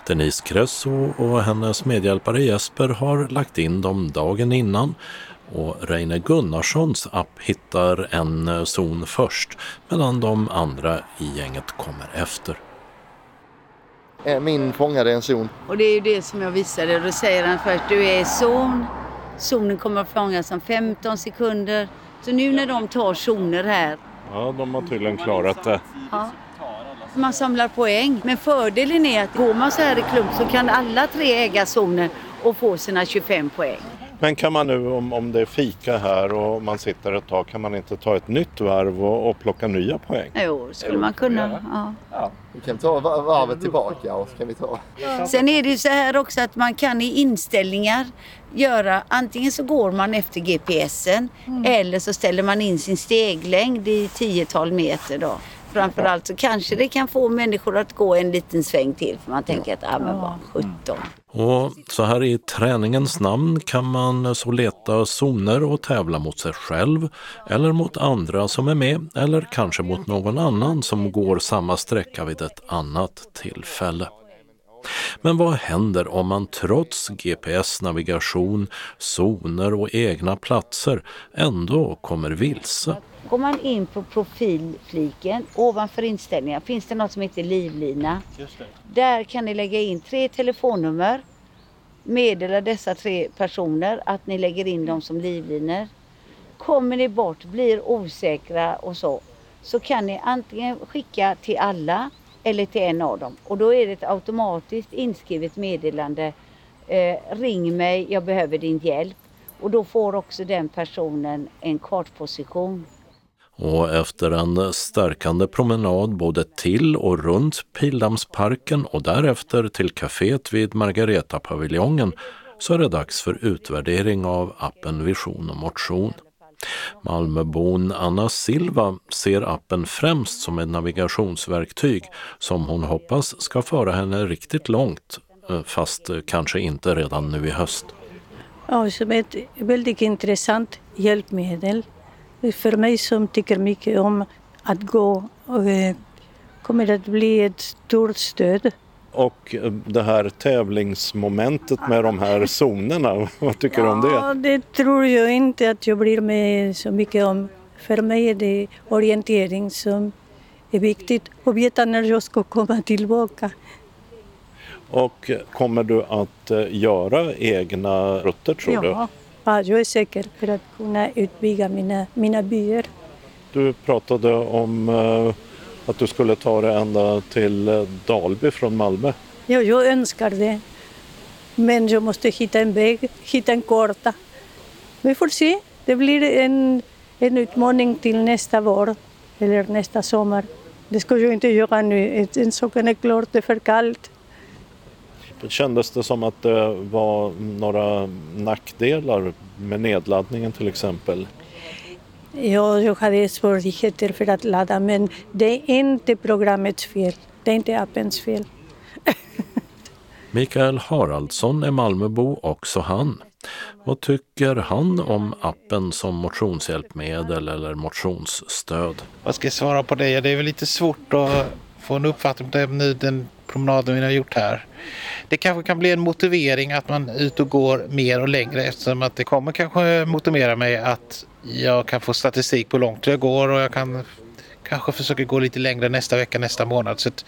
Denise Cresso och hennes medhjälpare Jesper har lagt in dem dagen innan och Reine Gunnarssons app hittar en zon först medan de andra i gänget kommer efter. Eh, Min fångade en zon. Och det är ju det som jag visade. Då säger han först, du är i zon. Zonen kommer att fångas om 15 sekunder. Så nu när de tar zoner här, Ja, de har tydligen klarat det. ja, man samlar poäng. Men fördelen är att går man så här i klump så kan alla tre äga zonen och få sina 25 poäng. Men kan man nu om, om det är fika här och man sitter ett tag, kan man inte ta ett nytt varv och, och plocka nya poäng? Jo, skulle man kunna. Ja. Ja, vi kan ta va- varvet tillbaka och så kan vi ta... Sen är det ju så här också att man kan i inställningar göra antingen så går man efter GPSen eller så ställer man in sin steglängd i tiotal meter då. Framförallt så kanske det kan få människor att gå en liten sväng till för man tänker att ah, men bara 17. Och så här i träningens namn kan man så leta zoner och tävla mot sig själv eller mot andra som är med eller kanske mot någon annan som går samma sträcka vid ett annat tillfälle. Men vad händer om man trots GPS-navigation, zoner och egna platser ändå kommer vilse? Går man in på profilfliken ovanför inställningar finns det något som heter livlina. Där kan ni lägga in tre telefonnummer, meddela dessa tre personer att ni lägger in dem som livlinor. Kommer ni bort, blir osäkra och så, så kan ni antingen skicka till alla eller till en av dem. Och då är det ett automatiskt inskrivet meddelande. Eh, ring mig, jag behöver din hjälp. Och då får också den personen en kartposition. Och efter en stärkande promenad både till och runt Pildammsparken och därefter till kaféet vid Margareta-paviljongen så är det dags för utvärdering av appen Vision och motion. Malmöbon Anna Silva ser appen främst som ett navigationsverktyg som hon hoppas ska föra henne riktigt långt, eh, fast kanske inte redan nu i höst. Ja, som ett väldigt intressant hjälpmedel för mig som tycker mycket om att gå och eh, kommer det att bli ett stort stöd. Och eh, det här tävlingsmomentet med de här zonerna, vad tycker du om det? Ja, det tror jag inte att jag blir med så mycket om. För mig är det orientering som är viktigt och veta när jag ska komma tillbaka. Och kommer du att eh, göra egna rutter tror ja. du? Ja, jag är säker för att kunna utbygga mina, mina byar. Du pratade om uh, att du skulle ta det ända till uh, Dalby från Malmö. Ja, jag önskar det. Men jag måste hitta en väg, hitta en karta. Vi får se. Det blir en, en utmaning till nästa vår eller nästa sommar. Det ska jag inte göra nu. En saken är klart, det är för kallt. Kändes det som att det var några nackdelar med nedladdningen till exempel? Ja, jag hade svårigheter för att ladda men det är inte programmets fel. Det är inte appens fel. Mikael Haraldsson är Malmöbo också han. Vad tycker han om appen som motionshjälpmedel eller motionsstöd? Vad ska jag svara på det? Det är väl lite svårt att få en uppfattning på det nu den promenaden vi har gjort här. Det kanske kan bli en motivering att man är ute och går mer och längre eftersom att det kommer kanske motivera mig att jag kan få statistik på hur långt jag går och jag kan kanske försöka gå lite längre nästa vecka, nästa månad. Så att,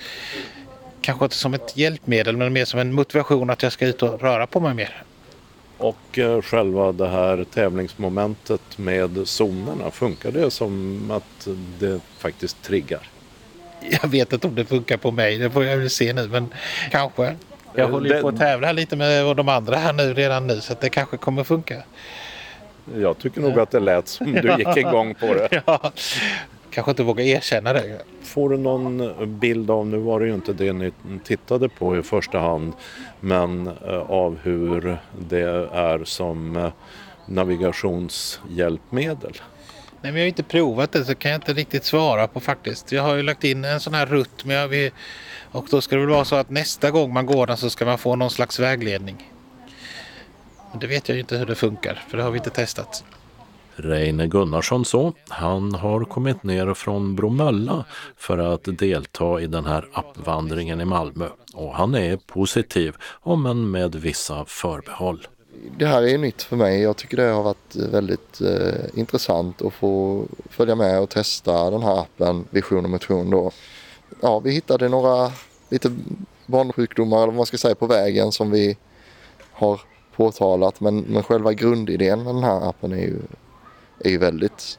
kanske inte som ett hjälpmedel men mer som en motivation att jag ska ut och röra på mig mer. Och eh, själva det här tävlingsmomentet med zonerna, funkar det som att det faktiskt triggar? Jag vet inte om det funkar på mig, det får jag väl se nu men kanske. Jag håller ju på att tävla lite med de andra här nu redan nu så det kanske kommer funka. Jag tycker nog att det lät som du gick igång på det. ja, kanske inte vågar erkänna det. Får du någon bild av, nu var det ju inte det ni tittade på i första hand, men eh, av hur det är som eh, navigationshjälpmedel? Nej, men jag har inte provat det så kan jag inte riktigt svara på faktiskt. Jag har ju lagt in en sån här rutt men jag vill, och då ska det väl vara så att nästa gång man går den så ska man få någon slags vägledning. Men det vet jag ju inte hur det funkar för det har vi inte testat. Reine Gunnarsson så, han har kommit ner från Bromölla för att delta i den här appvandringen i Malmö och han är positiv, om än med vissa förbehåll. Det här är nytt för mig. Jag tycker det har varit eh, väldigt eh, intressant att få följa med och testa den här appen Vision och motion då. Ja, vi hittade några lite barnsjukdomar eller vad man ska säga på vägen som vi har påtalat men, men själva grundidén med den här appen är ju, är ju väldigt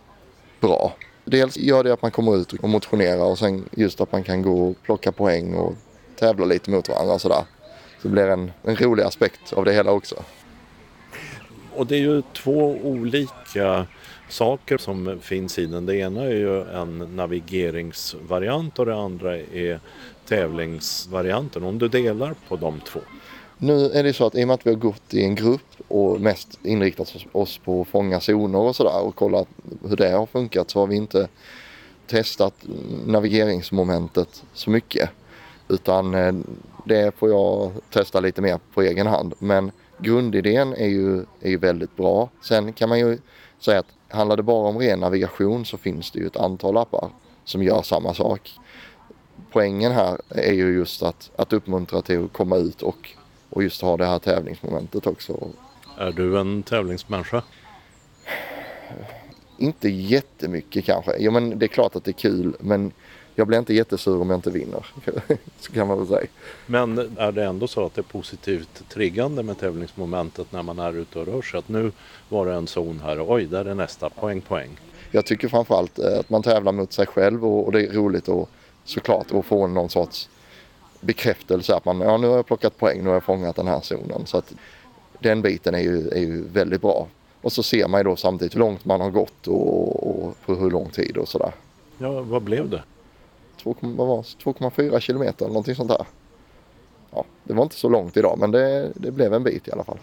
bra. Dels gör det att man kommer ut och motionerar och sen just att man kan gå och plocka poäng och tävla lite mot varandra och sådär. Så det blir en, en rolig aspekt av det hela också. Och det är ju två olika saker som finns i den. Det ena är ju en navigeringsvariant och det andra är tävlingsvarianten. Om du delar på de två. Nu är det så att i och med att vi har gått i en grupp och mest inriktat oss på att fånga zoner och sådär och kolla hur det har funkat så har vi inte testat navigeringsmomentet så mycket. Utan eh, det får jag testa lite mer på egen hand. Men grundidén är ju, är ju väldigt bra. Sen kan man ju säga att handlar det bara om ren navigation så finns det ju ett antal appar som gör samma sak. poängen här är ju just att, att uppmuntra till att komma ut och, och just ha det här tävlingsmomentet också. Är du en tävlingsmänniska? Inte jättemycket kanske. Jo men det är klart att det är kul men jag blir inte jättesur om jag inte vinner. så kan man väl säga. Men är det ändå så att det är positivt triggande med tävlingsmomentet när man är ute och rör sig? Att nu var det en zon här och oj, där är nästa poäng, poäng. Jag tycker framförallt eh, att man tävlar mot sig själv och, och det är roligt att såklart att få någon sorts bekräftelse att man, ja nu har jag plockat poäng, nu har jag fångat den här zonen. Så att den biten är ju, är ju väldigt bra. Och så ser man ju då samtidigt hur långt man har gått och, och på hur lång tid och sådär. Ja, vad blev det? 2,4 kilometer eller någonting sånt där. Ja, det var inte så långt idag men det, det blev en bit i alla fall.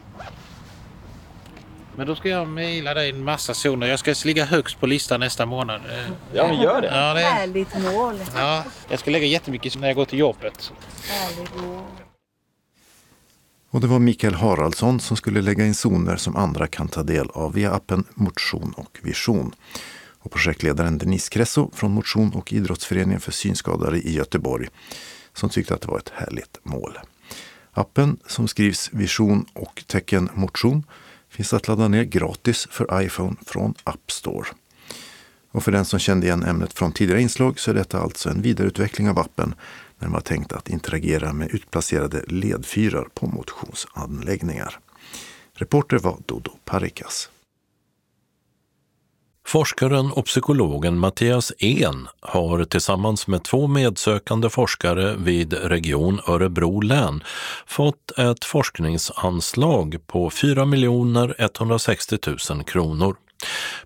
Men då ska jag mejla dig en massa zoner. Jag ska ligga högst på listan nästa månad. Ja, men gör det. Ja, det Härligt mål. ja, jag ska lägga jättemycket när jag går till jobbet. Härligt mål. Och det var Mikael Haraldsson som skulle lägga in zoner som andra kan ta del av via appen Motion och Vision. Och projektledaren Denise Kresso från Motion och idrottsföreningen för synskadade i Göteborg som tyckte att det var ett härligt mål. Appen som skrivs Vision och tecken motion finns att ladda ner gratis för iPhone från App Store. Och för den som kände igen ämnet från tidigare inslag så är detta alltså en vidareutveckling av appen när den var tänkt att interagera med utplacerade ledfyrar på motionsanläggningar. Reporter var Dodo Parikas. Forskaren och psykologen Mattias En har tillsammans med två medsökande forskare vid Region Örebro län fått ett forskningsanslag på 4 160 000 kronor.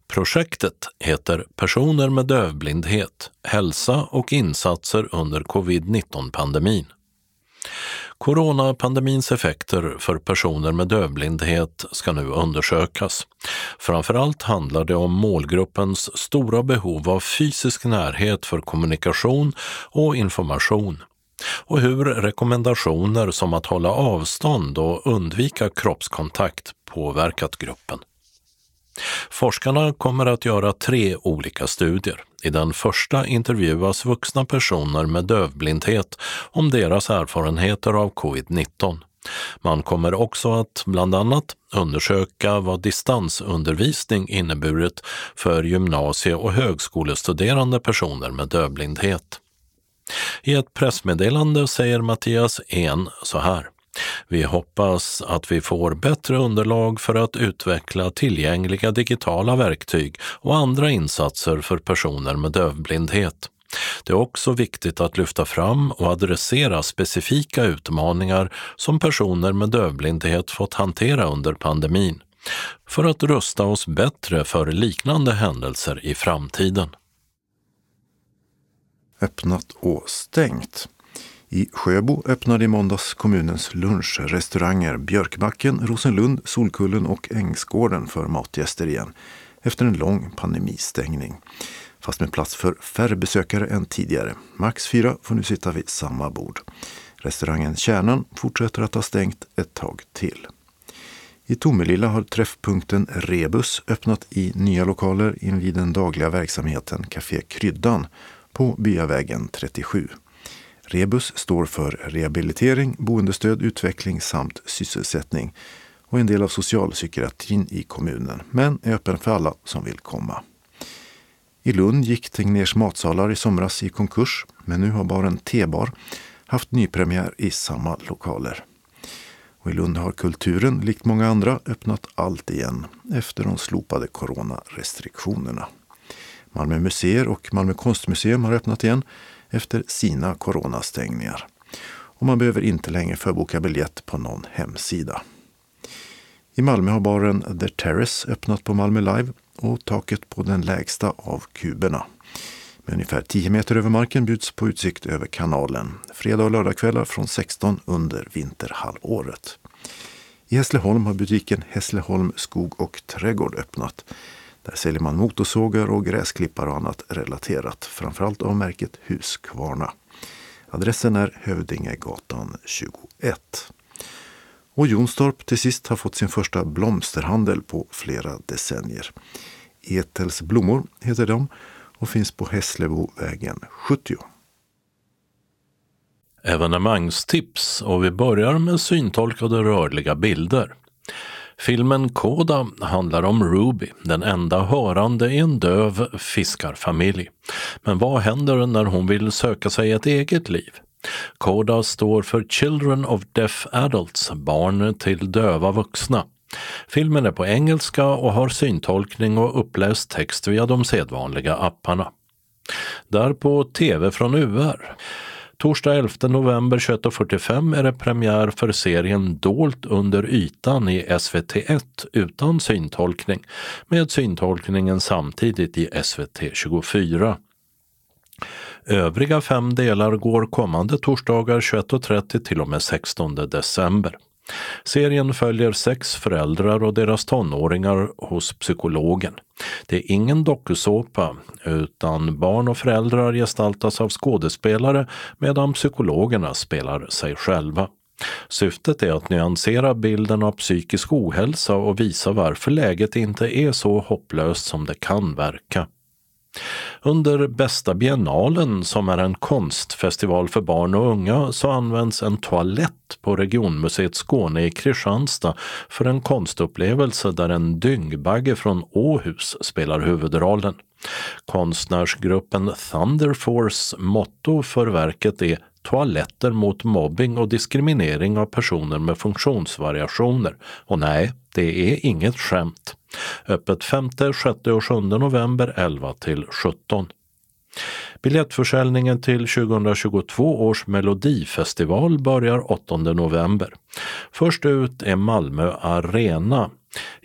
Projektet heter Personer med dövblindhet, hälsa och insatser under covid-19-pandemin. Coronapandemins effekter för personer med dövblindhet ska nu undersökas. Framförallt handlar det om målgruppens stora behov av fysisk närhet för kommunikation och information och hur rekommendationer som att hålla avstånd och undvika kroppskontakt påverkat gruppen. Forskarna kommer att göra tre olika studier. I den första intervjuas vuxna personer med dövblindhet om deras erfarenheter av covid-19. Man kommer också att bland annat undersöka vad distansundervisning inneburit för gymnasie och högskolestuderande personer med dövblindhet. I ett pressmeddelande säger Mattias En så här. Vi hoppas att vi får bättre underlag för att utveckla tillgängliga digitala verktyg och andra insatser för personer med dövblindhet. Det är också viktigt att lyfta fram och adressera specifika utmaningar som personer med dövblindhet fått hantera under pandemin för att rusta oss bättre för liknande händelser i framtiden. Öppnat och stängt. I Sjöbo öppnade i måndags kommunens lunchrestauranger Björkbacken, Rosenlund, Solkullen och Ängsgården för matgäster igen efter en lång pandemistängning. Fast med plats för färre besökare än tidigare. Max fyra får nu sitta vid samma bord. Restaurangen Kärnan fortsätter att ha stängt ett tag till. I Tomelilla har träffpunkten Rebus öppnat i nya lokaler invid den dagliga verksamheten Café Kryddan på Byavägen 37. Rebus står för rehabilitering, boendestöd, utveckling samt sysselsättning och en del av socialpsykiatrin i kommunen, men är öppen för alla som vill komma. I Lund gick Tegnérs matsalar i somras i konkurs, men nu har baren T-bar haft nypremiär i samma lokaler. Och I Lund har kulturen, likt många andra, öppnat allt igen efter de slopade coronarestriktionerna. Malmö museer och Malmö konstmuseum har öppnat igen efter sina coronastängningar. Och man behöver inte längre förboka biljett på någon hemsida. I Malmö har baren The Terrace öppnat på Malmö Live och taket på den lägsta av kuberna. Med ungefär 10 meter över marken bjuds på utsikt över kanalen. Fredag och lördagkvällar från 16 under vinterhalvåret. I Hässleholm har butiken Hässleholm Skog och Trädgård öppnat. Där säljer man motorsågar och gräsklippare och annat relaterat, framförallt av märket Husqvarna. Adressen är Hövdingegatan 21. Och Jonstorp till sist har fått sin första blomsterhandel på flera decennier. Etels blommor heter de och finns på Hässlebovägen 70. evenemangstips och vi börjar med syntolkade rörliga bilder. Filmen Koda handlar om Ruby, den enda hörande i en döv fiskarfamilj. Men vad händer när hon vill söka sig ett eget liv? Koda står för Children of Deaf Adults, barn till döva vuxna. Filmen är på engelska och har syntolkning och uppläst text via de sedvanliga apparna. Där på TV från UR. Torsdag 11 november 21.45 är det premiär för serien Dolt under ytan i SVT1 utan syntolkning med syntolkningen samtidigt i SVT 24. Övriga fem delar går kommande torsdagar 21.30 till och med 16 december. Serien följer sex föräldrar och deras tonåringar hos psykologen. Det är ingen dokusåpa utan barn och föräldrar gestaltas av skådespelare medan psykologerna spelar sig själva. Syftet är att nyansera bilden av psykisk ohälsa och visa varför läget inte är så hopplöst som det kan verka. Under Bästa biennalen, som är en konstfestival för barn och unga, så används en toalett på Regionmuseet Skåne i Kristianstad för en konstupplevelse där en dyngbagge från Åhus spelar huvudrollen. Konstnärsgruppen Thunderforce motto för verket är toaletter mot mobbing och diskriminering av personer med funktionsvariationer. Och nej, det är inget skämt. Öppet 5, 6 och 7 november 11 till 17. Biljettförsäljningen till 2022 års melodifestival börjar 8 november. Först ut är Malmö Arena.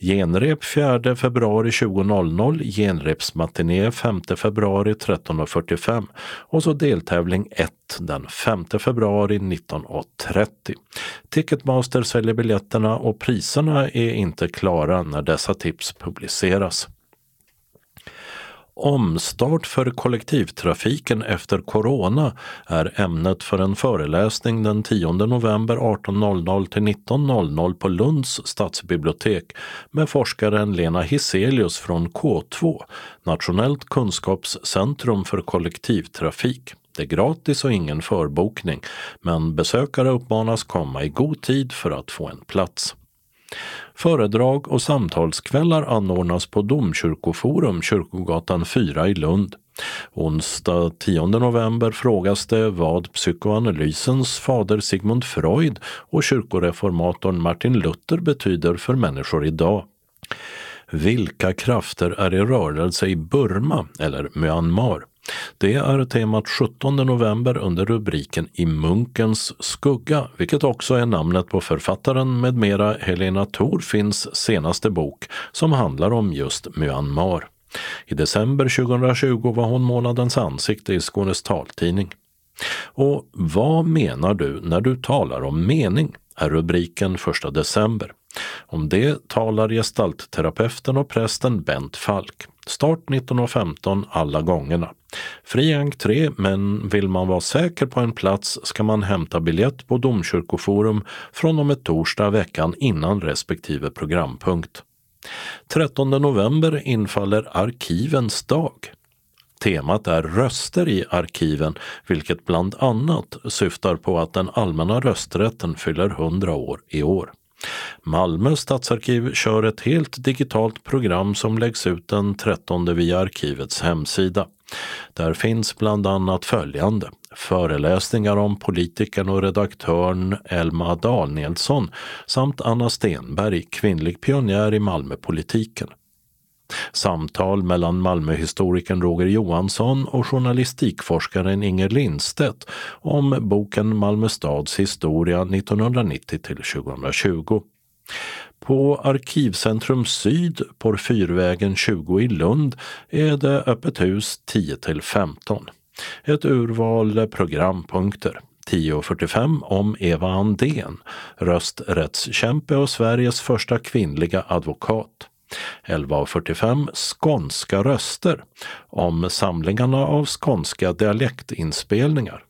Genrep 4 februari 20.00, genrepsmatiné 5 februari 13.45 och så deltävling 1 den 5 februari 19.30. Ticketmaster säljer biljetterna och priserna är inte klara när dessa tips publiceras. Omstart för kollektivtrafiken efter corona är ämnet för en föreläsning den 10 november 18.00 till 19.00 på Lunds stadsbibliotek med forskaren Lena Hiselius från K2, Nationellt kunskapscentrum för kollektivtrafik. Det är gratis och ingen förbokning, men besökare uppmanas komma i god tid för att få en plats. Föredrag och samtalskvällar anordnas på Domkyrkoforum, Kyrkogatan 4 i Lund. Onsdag 10 november frågas det vad psykoanalysens fader Sigmund Freud och kyrkoreformatorn Martin Luther betyder för människor idag. Vilka krafter är i rörelse i Burma eller Myanmar? Det är temat 17 november under rubriken I munkens skugga, vilket också är namnet på författaren med mera Helena Thorfinns senaste bok som handlar om just Myanmar. I december 2020 var hon månadens ansikte i Skånes taltidning. Och vad menar du när du talar om mening? är rubriken 1 december. Om det talar gestaltterapeuten och prästen Bent Falk. Start 19.15 alla gångerna. Fri entré, men vill man vara säker på en plats ska man hämta biljett på Domkyrkoforum från och med torsdag veckan innan respektive programpunkt. 13 november infaller Arkivens dag. Temat är röster i arkiven, vilket bland annat syftar på att den allmänna rösträtten fyller 100 år i år. Malmö stadsarkiv kör ett helt digitalt program som läggs ut den 13 via arkivets hemsida. Där finns bland annat följande föreläsningar om politikern och redaktören Elma Danielsson samt Anna Stenberg, kvinnlig pionjär i Malmöpolitiken. Samtal mellan Malmöhistorikern Roger Johansson och journalistikforskaren Inger Lindstedt om boken Malmö stads historia 1990 till 2020. På Arkivcentrum Syd på Fyrvägen 20 i Lund är det öppet hus 10 till 15. Ett urval programpunkter. 10.45 om Eva Andén, rösträttskämpe och Sveriges första kvinnliga advokat. 11.45 Skånska röster om samlingarna av skånska dialektinspelningar.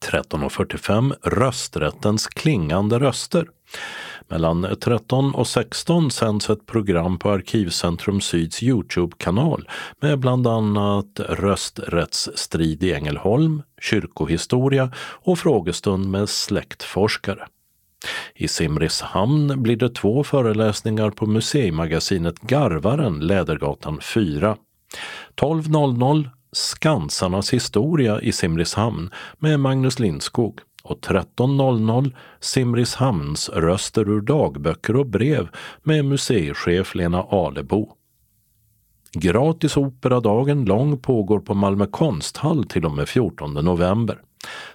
13.45 Rösträttens klingande röster Mellan 13 och 16 sänds ett program på Arkivcentrum Syds Youtube-kanal med bland annat rösträttsstrid i Ängelholm, kyrkohistoria och frågestund med släktforskare. I Simrishamn blir det två föreläsningar på museimagasinet Garvaren, Lädergatan 4. 12.00 Skansarnas historia i Simrishamn med Magnus Lindskog och 13.00 Simrishamns röster ur dagböcker och brev med museichef Lena Alebo. Gratis operadagen lång pågår på Malmö konsthall till och med 14 november.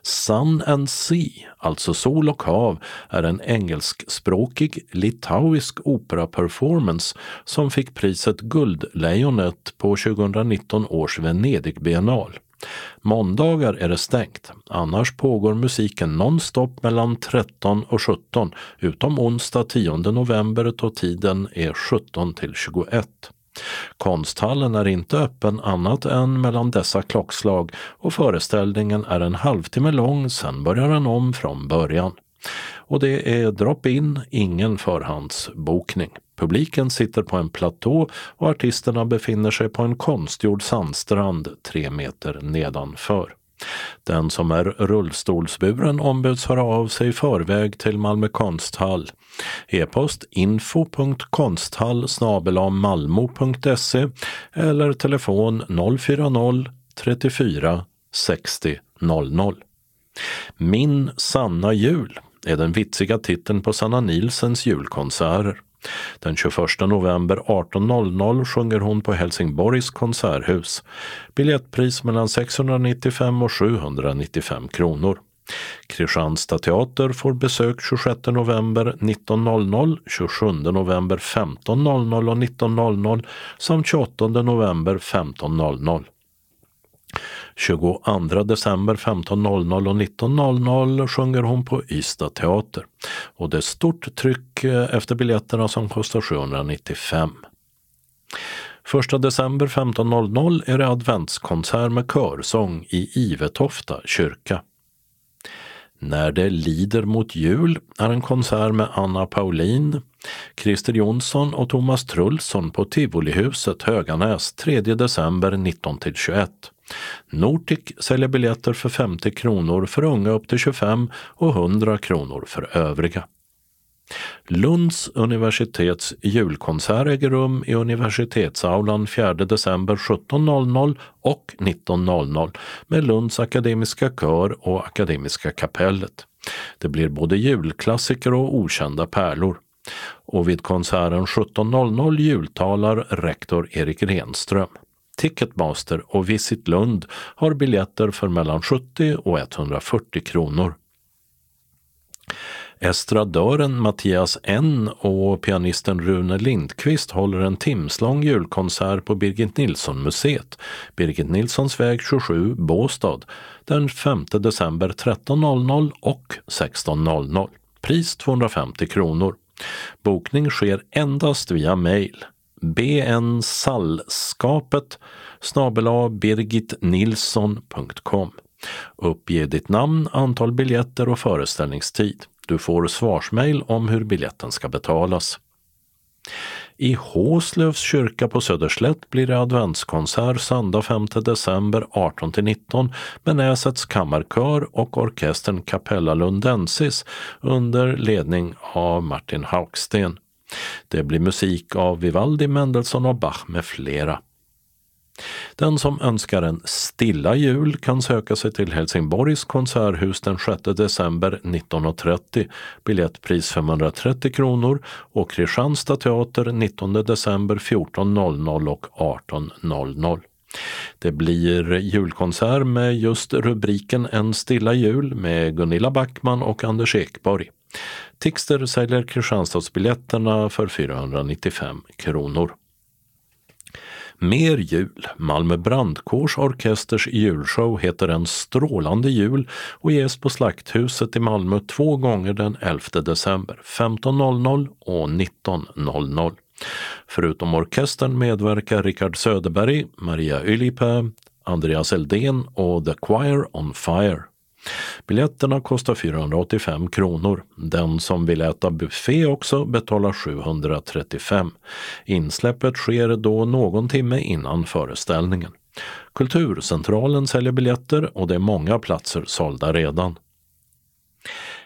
Sun and Sea, alltså Sol och hav, är en engelskspråkig litauisk operaperformance som fick priset Guldlejonet på 2019 års Venedigbiennal. Måndagar är det stängt, annars pågår musiken nonstop mellan 13 och 17 utom onsdag 10 november då tiden är 17 till 21. Konsthallen är inte öppen annat än mellan dessa klockslag och föreställningen är en halvtimme lång, sen börjar den om från början. Och det är drop-in, ingen förhandsbokning. Publiken sitter på en platå och artisterna befinner sig på en konstgjord sandstrand tre meter nedanför. Den som är rullstolsburen ombeds höra av sig i förväg till Malmö konsthall. E-post info.konsthall malmo.se eller telefon 040 34 60 00. Min sanna jul är den vitsiga titeln på Sanna Nilsens julkonserter. Den 21 november 18.00 sjunger hon på Helsingborgs konserthus. Biljettpris mellan 695 och 795 kronor. Kristianstad teater får besök 26 november 19.00, 27 november 15.00 och 19.00 samt 28 november 15.00. 22 december 15.00 och 19.00 sjunger hon på Ystad teater. Och det är stort tryck eh, efter biljetterna som kostar 795. 1 december 15.00 är det adventskonsert med körsång i Ivetofta kyrka. När det lider mot jul är en konsert med Anna Paulin, Christer Jonsson och Thomas Trulsson på Tivolihuset Höganäs 3 december 19-21. Nortic säljer biljetter för 50 kronor för unga upp till 25 och 100 kronor för övriga. Lunds universitets julkonsert äger rum i Universitetsaulan 4 december 17.00 och 19.00 med Lunds akademiska kör och Akademiska kapellet. Det blir både julklassiker och okända pärlor. Och vid konserten 17.00 jultalar rektor Erik Renström. Ticketmaster och Visit Lund har biljetter för mellan 70 och 140 kronor. Estradören Mattias N och pianisten Rune Lindqvist håller en timslång julkonsert på Birgit Nilsson-museet, Birgit Nilssons väg 27, Båstad, den 5 december 13.00 och 16.00. Pris 250 kronor. Bokning sker endast via mejl. bnsallskapet birgitnilsson.com. Uppge ditt namn, antal biljetter och föreställningstid. Du får svarsmejl om hur biljetten ska betalas. I Håslövs kyrka på Söderslätt blir det adventskonsert söndag 5 december 18-19 med Näsets kammarkör och orkestern Capella Lundensis under ledning av Martin Hauksten. Det blir musik av Vivaldi, Mendelssohn och Bach med flera. Den som önskar en stilla jul kan söka sig till Helsingborgs konserthus den 6 december 19.30. Biljettpris 530 kronor och Kristianstad teater 19 december 14.00 och 18.00. Det blir julkonsert med just rubriken En stilla jul med Gunilla Backman och Anders Ekborg. Tixter säljer Kristianstadsbiljetterna för 495 kronor. Mer jul. Malmö brandkårs orkesters julshow heter En strålande jul och ges på Slakthuset i Malmö två gånger den 11 december, 15.00 och 19.00. Förutom orkestern medverkar Richard Söderberg, Maria Ylipää, Andreas Eldén och The Choir on Fire. Biljetterna kostar 485 kronor. Den som vill äta buffé också betalar 735. Insläppet sker då någon timme innan föreställningen. Kulturcentralen säljer biljetter och det är många platser sålda redan.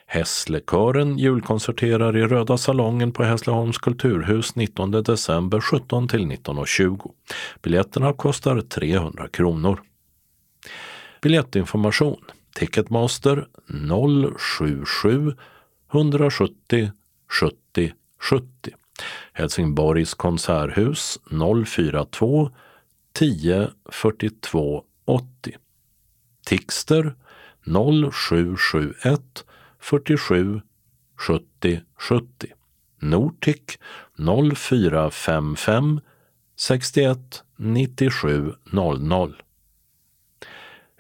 Hässlekören julkonserterar i Röda salongen på Hässleholms kulturhus 19 december 17 till 19.20. Biljetterna kostar 300 kronor. Biljettinformation Ticketmaster 077 170 70 70. Helsingborgs konserthus 042 10 42 80. Tixter 0771 47 70 70. Nortic 0455 61 97 00.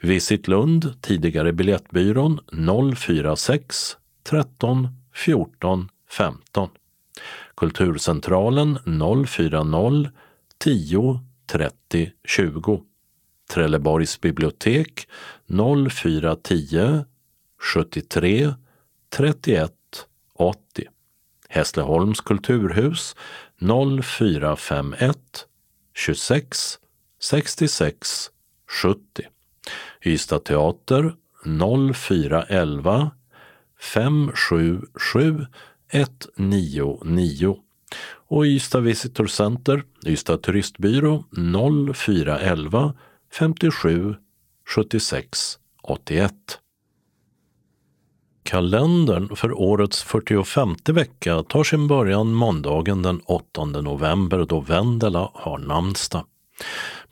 Visit Lund, tidigare Biljettbyrån 046 13 14 15. Kulturcentralen 040 10 30 20. Trelleborgs bibliotek 0410 73 31 80. Hässleholms kulturhus 0451 26 66 70. Ystad teater 0411 577 199 och Ystad Visitor Center, Ystad turistbyrå 0411 57 76 81. Kalendern för årets 45 vecka tar sin början måndagen den 8 november då Vendela har namnsdag.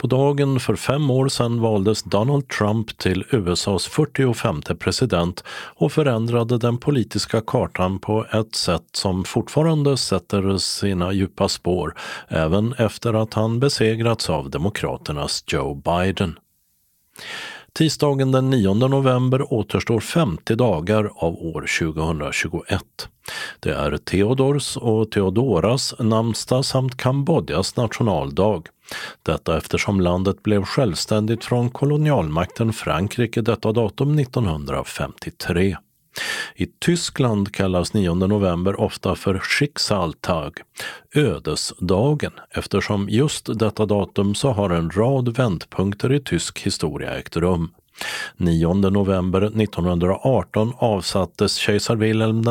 På dagen för fem år sedan valdes Donald Trump till USAs 45 president och förändrade den politiska kartan på ett sätt som fortfarande sätter sina djupa spår även efter att han besegrats av demokraternas Joe Biden. Tisdagen den 9 november återstår 50 dagar av år 2021. Det är Theodors och Theodoras namnsdag samt Kambodjas nationaldag. Detta eftersom landet blev självständigt från kolonialmakten Frankrike detta datum 1953. I Tyskland kallas 9 november ofta för Schicksaltag, ödesdagen, eftersom just detta datum så har en rad vändpunkter i tysk historia ägt rum. 9 november 1918 avsattes kejsar Wilhelm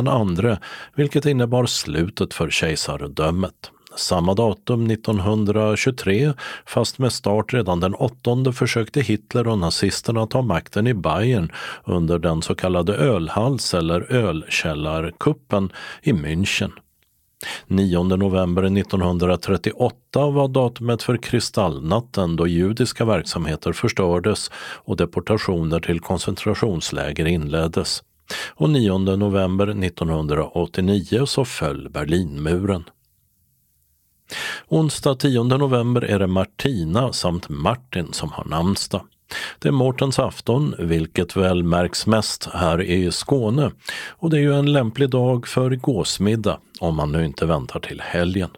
II, vilket innebar slutet för kejsardömet. Samma datum 1923, fast med start redan den 8 försökte Hitler och nazisterna ta makten i Bayern under den så kallade ölhals eller ölkällarkuppen i München. 9 november 1938 var datumet för kristallnatten då judiska verksamheter förstördes och deportationer till koncentrationsläger inleddes. Och 9 november 1989 så föll Berlinmuren. Onsdag 10 november är det Martina samt Martin som har namnsdag. Det är Mårtens afton, vilket väl märks mest här i Skåne. Och det är ju en lämplig dag för gåsmiddag, om man nu inte väntar till helgen.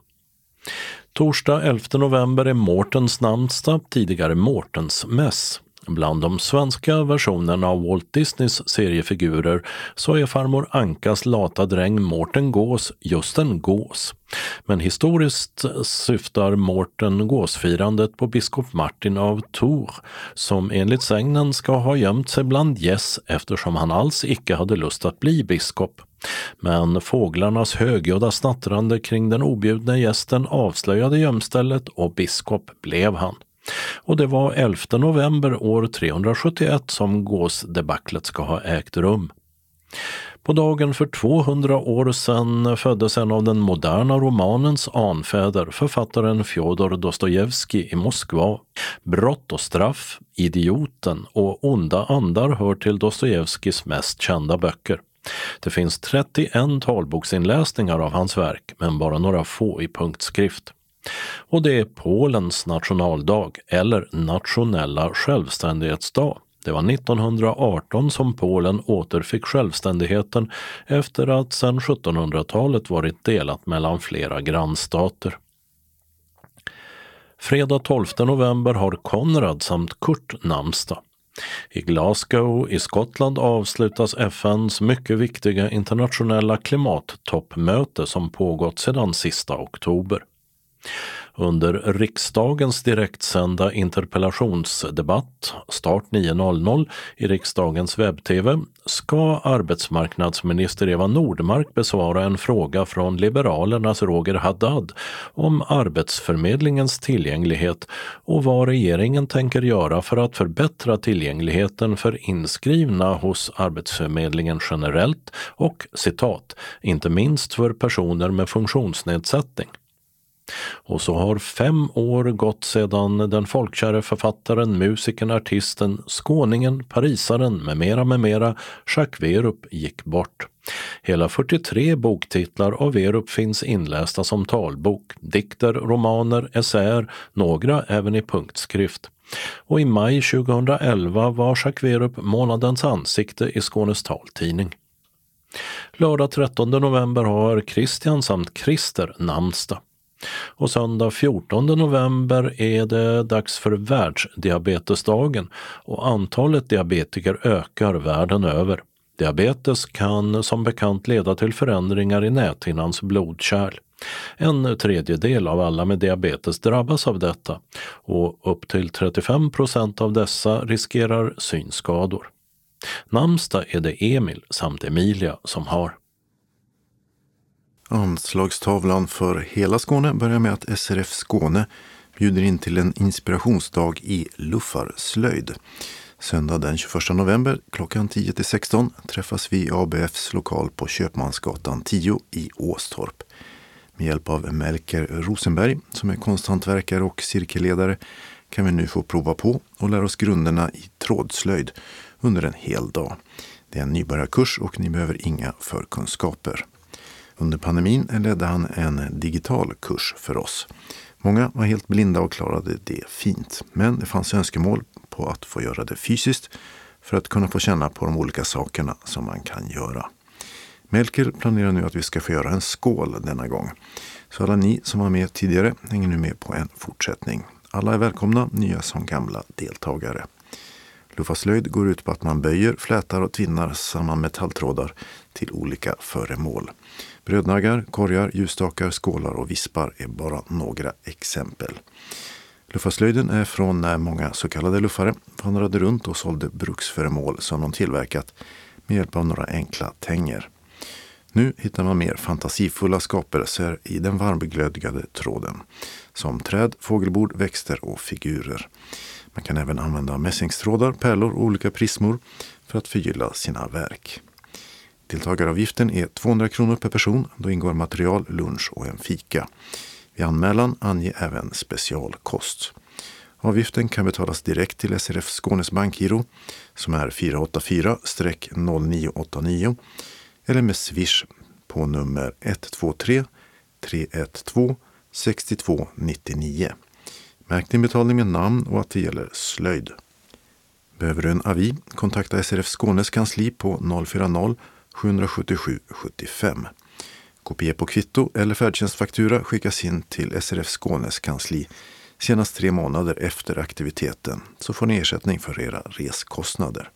Torsdag 11 november är Mårtens namnsdag, tidigare Mårtens mäss. Bland de svenska versionerna av Walt Disneys seriefigurer så är farmor Ankas lata dräng Mårten Gås just en gås. Men historiskt syftar Mårten gåsfirandet på biskop Martin av Tours som enligt sägnen ska ha gömt sig bland gäss eftersom han alls icke hade lust att bli biskop. Men fåglarnas högljudda snattrande kring den objudna gästen avslöjade gömstället och biskop blev han. Och det var 11 november år 371 som gåsdebaclet ska ha ägt rum. På dagen för 200 år sedan föddes en av den moderna romanens anfäder, författaren Fjodor Dostojevskij i Moskva. Brott och straff, Idioten och Onda andar hör till Dostojevskijs mest kända böcker. Det finns 31 talboksinläsningar av hans verk, men bara några få i punktskrift. Och det är Polens nationaldag, eller nationella självständighetsdag. Det var 1918 som Polen återfick självständigheten efter att sedan 1700-talet varit delat mellan flera grannstater. Fredag 12 november har Konrad samt Kurt namnsdag. I Glasgow i Skottland avslutas FNs mycket viktiga internationella klimattoppmöte som pågått sedan sista oktober. Under riksdagens direktsända interpellationsdebatt, start 9.00 i riksdagens webb-tv, ska arbetsmarknadsminister Eva Nordmark besvara en fråga från Liberalernas Roger Haddad om Arbetsförmedlingens tillgänglighet och vad regeringen tänker göra för att förbättra tillgängligheten för inskrivna hos Arbetsförmedlingen generellt och citat, inte minst för personer med funktionsnedsättning. Och så har fem år gått sedan den folkkäre författaren, musikern, artisten, skåningen, parisaren med mera med mera Jacques Werup gick bort. Hela 43 boktitlar av Werup finns inlästa som talbok, dikter, romaner, essäer, några även i punktskrift. Och i maj 2011 var Jacques Werup månadens ansikte i Skånes taltidning. Lördag 13 november har Christian samt Christer namnsdag. Och söndag 14 november är det dags för världsdiabetesdagen och antalet diabetiker ökar världen över. Diabetes kan som bekant leda till förändringar i näthinnans blodkärl. En tredjedel av alla med diabetes drabbas av detta och upp till 35 procent av dessa riskerar synskador. Namnsdag är det Emil samt Emilia som har. Anslagstavlan för hela Skåne börjar med att SRF Skåne bjuder in till en inspirationsdag i luffarslöjd. Söndag den 21 november klockan 10 till 16 träffas vi i ABFs lokal på Köpmansgatan 10 i Åstorp. Med hjälp av Melker Rosenberg som är konsthantverkare och cirkelledare kan vi nu få prova på och lära oss grunderna i trådslöjd under en hel dag. Det är en nybörjarkurs och ni behöver inga förkunskaper. Under pandemin ledde han en digital kurs för oss. Många var helt blinda och klarade det fint. Men det fanns önskemål på att få göra det fysiskt för att kunna få känna på de olika sakerna som man kan göra. Melker planerar nu att vi ska få göra en skål denna gång. Så alla ni som var med tidigare hänger nu med på en fortsättning. Alla är välkomna, nya som gamla deltagare. Luffaslöjd går ut på att man böjer, flätar och tvinnar samman metalltrådar till olika föremål. Brödnaggar, korgar, ljusstakar, skålar och vispar är bara några exempel. Luffarslöjden är från när många så kallade luffare vandrade runt och sålde bruksföremål som de tillverkat med hjälp av några enkla tänger. Nu hittar man mer fantasifulla skapelser i den varmglödgade tråden. Som träd, fågelbord, växter och figurer. Man kan även använda mässingstrådar, pärlor och olika prismor för att förgylla sina verk. Deltagaravgiften är 200 kronor per person. Då ingår material, lunch och en fika. Vid anmälan ange även specialkost. Avgiften kan betalas direkt till SRF Skånes bankgiro som är 484-0989 eller med swish på nummer 123 312 6299. Märk din betalning med namn och att det gäller slöjd. Behöver du en avi? Kontakta SRF Skånes kansli på 040 777 75. Kopia på kvitto eller färdtjänstfaktura skickas in till SRF Skånes kansli senast tre månader efter aktiviteten så får ni ersättning för era reskostnader.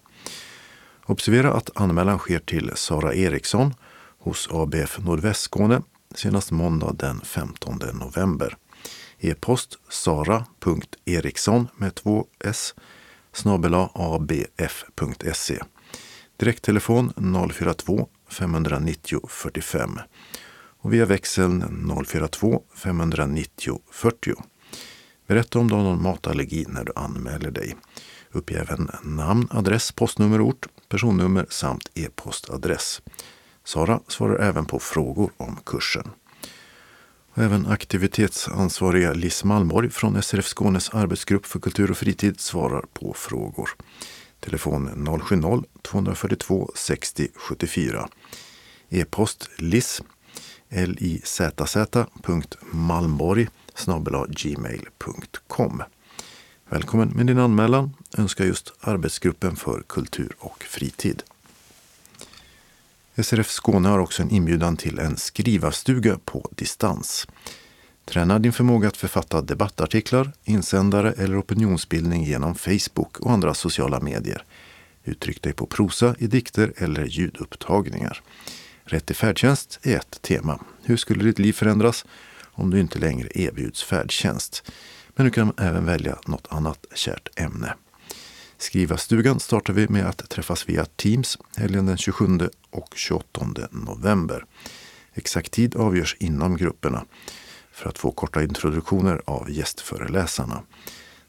Observera att anmälan sker till Sara Eriksson hos ABF Nordvästskåne senast måndag den 15 november. E-post sara.eriksson med två s snabela abf.se Direkttelefon 042 590 45 och via växeln 042 590 40. Berätta om du har någon matallergi när du anmäler dig. Uppge även namn, adress, postnummer, ort, personnummer samt e-postadress. Sara svarar även på frågor om kursen. Och även aktivitetsansvariga Liss Malmborg från SRF Skånes arbetsgrupp för kultur och fritid svarar på frågor. Telefon 070-242 60 74. E-post liss lizz.malmborg gmail.com. Välkommen med din anmälan önskar just Arbetsgruppen för kultur och fritid. SRF Skåne har också en inbjudan till en skrivarstuga på distans. Träna din förmåga att författa debattartiklar, insändare eller opinionsbildning genom Facebook och andra sociala medier. Uttryck dig på prosa, i dikter eller ljudupptagningar. Rätt till färdtjänst är ett tema. Hur skulle ditt liv förändras om du inte längre erbjuds färdtjänst? Men du kan även välja något annat kärt ämne. Skriva stugan startar vi med att träffas via Teams helgen den 27 och 28 november. Exakt tid avgörs inom grupperna för att få korta introduktioner av gästföreläsarna.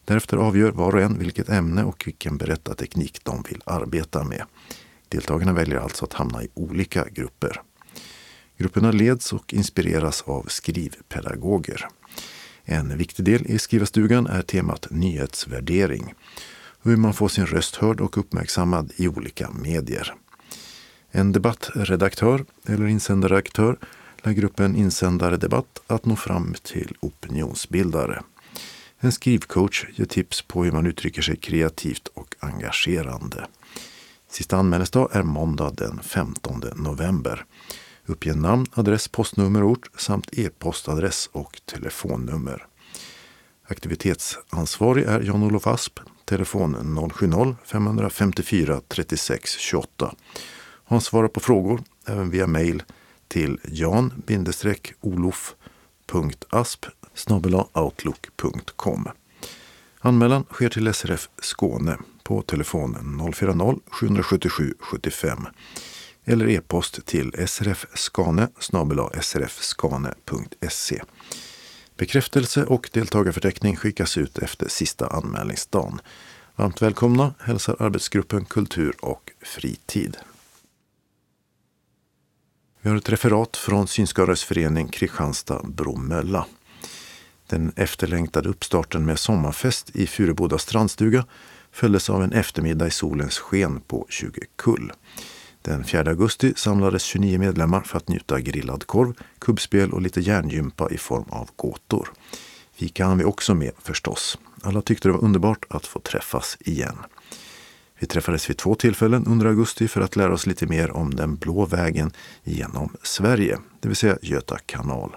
Därefter avgör var och en vilket ämne och vilken berättarteknik de vill arbeta med. Deltagarna väljer alltså att hamna i olika grupper. Grupperna leds och inspireras av skrivpedagoger. En viktig del i Skrivarstugan är temat nyhetsvärdering. Hur man får sin röst hörd och uppmärksammad i olika medier. En debattredaktör eller insändarredaktör med gruppen Insändare Debatt att nå fram till opinionsbildare. En skrivcoach ger tips på hur man uttrycker sig kreativt och engagerande. Sista anmälningsdag är måndag den 15 november. Uppge namn, adress, postnummer, och ort samt e-postadress och telefonnummer. Aktivitetsansvarig är Jan-Olof Asp. Telefon 070-554 36 28. Han svarar på frågor även via mejl till jan-olof.asp outlook.com. Anmälan sker till SRF Skåne på telefon 040-777 75 eller e-post till srfskane srfskane.se. Bekräftelse och deltagarförteckning skickas ut efter sista anmälningsdagen. Varmt välkomna hälsar arbetsgruppen Kultur och fritid. Vi har ett referat från Synskadades förening Kristianstad-Bromölla. Den efterlängtade uppstarten med sommarfest i Furuboda strandstuga följdes av en eftermiddag i solens sken på 20 kull. Den 4 augusti samlades 29 medlemmar för att njuta grillad korv, kubbspel och lite järngympa i form av gåtor. Fika hann vi också med förstås. Alla tyckte det var underbart att få träffas igen. Vi träffades vid två tillfällen under augusti för att lära oss lite mer om den blå vägen genom Sverige, det vill säga Göta kanal.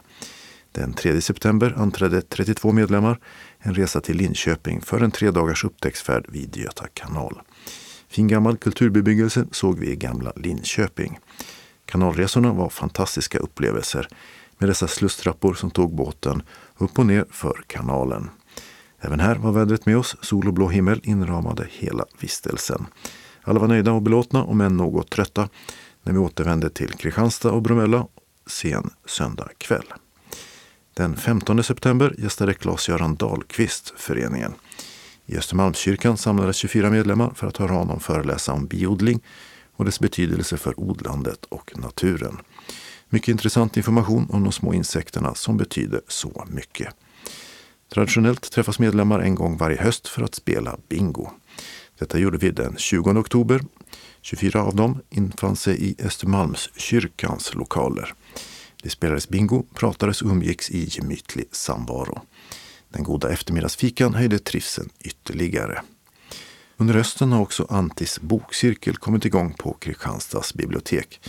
Den 3 september anträdde 32 medlemmar en resa till Linköping för en tre dagars upptäcktsfärd vid Göta kanal. Fin gammal kulturbebyggelse såg vi i gamla Linköping. Kanalresorna var fantastiska upplevelser med dessa slusstrappor som tog båten upp och ner för kanalen. Även här var vädret med oss. Sol och blå himmel inramade hela vistelsen. Alla var nöjda och belåtna, om än något trötta, när vi återvände till Kristianstad och Bromölla sen söndag kväll. Den 15 september gästade Claes-Göran Dahlqvist föreningen. I Östermalmskyrkan samlades 24 medlemmar för att höra honom föreläsa om biodling och dess betydelse för odlandet och naturen. Mycket intressant information om de små insekterna som betyder så mycket. Traditionellt träffas medlemmar en gång varje höst för att spela bingo. Detta gjorde vi den 20 oktober. 24 av dem infann sig i Östermalmskyrkans lokaler. Det spelades bingo, pratades och umgicks i gemytlig samvaro. Den goda eftermiddagsfikan höjde trivseln ytterligare. Under hösten har också Antis bokcirkel kommit igång på Kristianstads bibliotek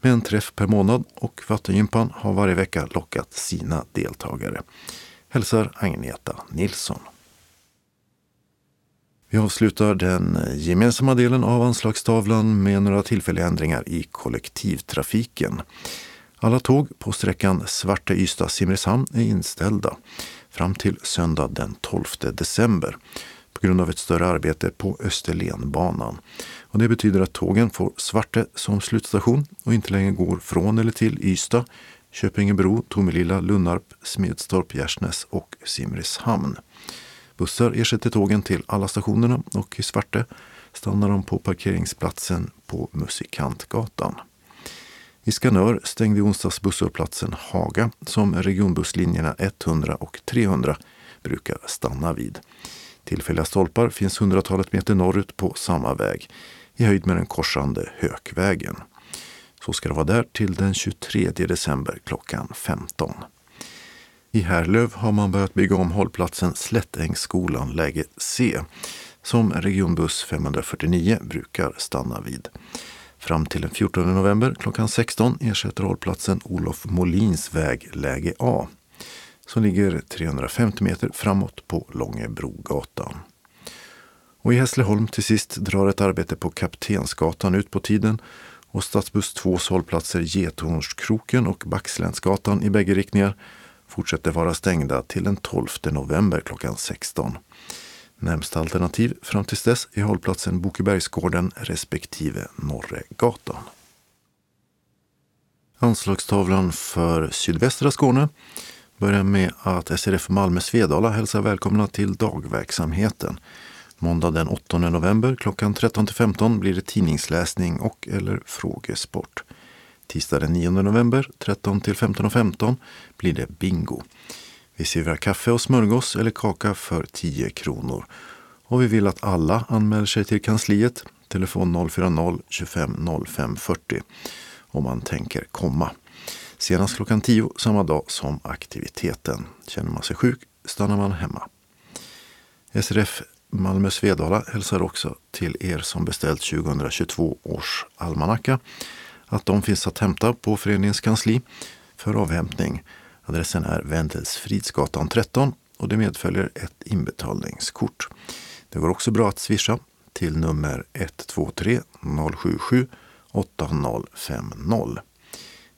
med en träff per månad och Vattengympan har varje vecka lockat sina deltagare. Hälsar Agneta Nilsson. Vi avslutar den gemensamma delen av anslagstavlan med några tillfälliga ändringar i kollektivtrafiken. Alla tåg på sträckan Svarte-Ystad-Simrishamn är inställda fram till söndag den 12 december på grund av ett större arbete på Österlenbanan. Och det betyder att tågen får Svarte som slutstation och inte längre går från eller till Ystad, Köpingebro, Tomelilla, Lunnarp, Smedstorp, Gärsnäs och Simrishamn. Bussar ersätter tågen till alla stationerna och i Svarte stannar de på parkeringsplatsen på Musikantgatan. I Skanör stängde i onsdags busshållplatsen Haga som regionbusslinjerna 100 och 300 brukar stanna vid. Tillfälliga stolpar finns hundratalet meter norrut på samma väg i höjd med den korsande Hökvägen. Så ska det vara där till den 23 december klockan 15. I Härlöv har man börjat bygga om hållplatsen Slättängsskolan läge C som regionbuss 549 brukar stanna vid. Fram till den 14 november klockan 16 ersätter hållplatsen Olof Molins väg läge A. som ligger 350 meter framåt på Långebrogatan. Och i Hässleholm till sist drar ett arbete på Kaptensgatan ut på tiden och stadsbuss 2 hållplatser Getornskroken och Baxländsgatan i bägge riktningar fortsätter vara stängda till den 12 november klockan 16. Närmsta alternativ fram till dess är hållplatsen Bokebergsgården respektive Norregatan. Anslagstavlan för sydvästra Skåne börjar med att SRF Malmö Svedala hälsar välkomna till dagverksamheten. Måndag den 8 november klockan 13 15 blir det tidningsläsning och eller frågesport. Tisdag den 9 november 13 till 15.15 15 blir det bingo. Vi serverar kaffe och smörgås eller kaka för 10 kronor. Och vi vill att alla anmäler sig till kansliet. Telefon 040-25 05 40 om man tänker komma. Senast klockan 10 samma dag som aktiviteten. Känner man sig sjuk stannar man hemma. SRF Malmö Svedala hälsar också till er som beställt 2022 års almanacka att de finns att hämta på föreningens kansli för avhämtning. Adressen är Wendelsfridsgatan 13 och det medföljer ett inbetalningskort. Det går också bra att swisha till nummer 123 077 8050.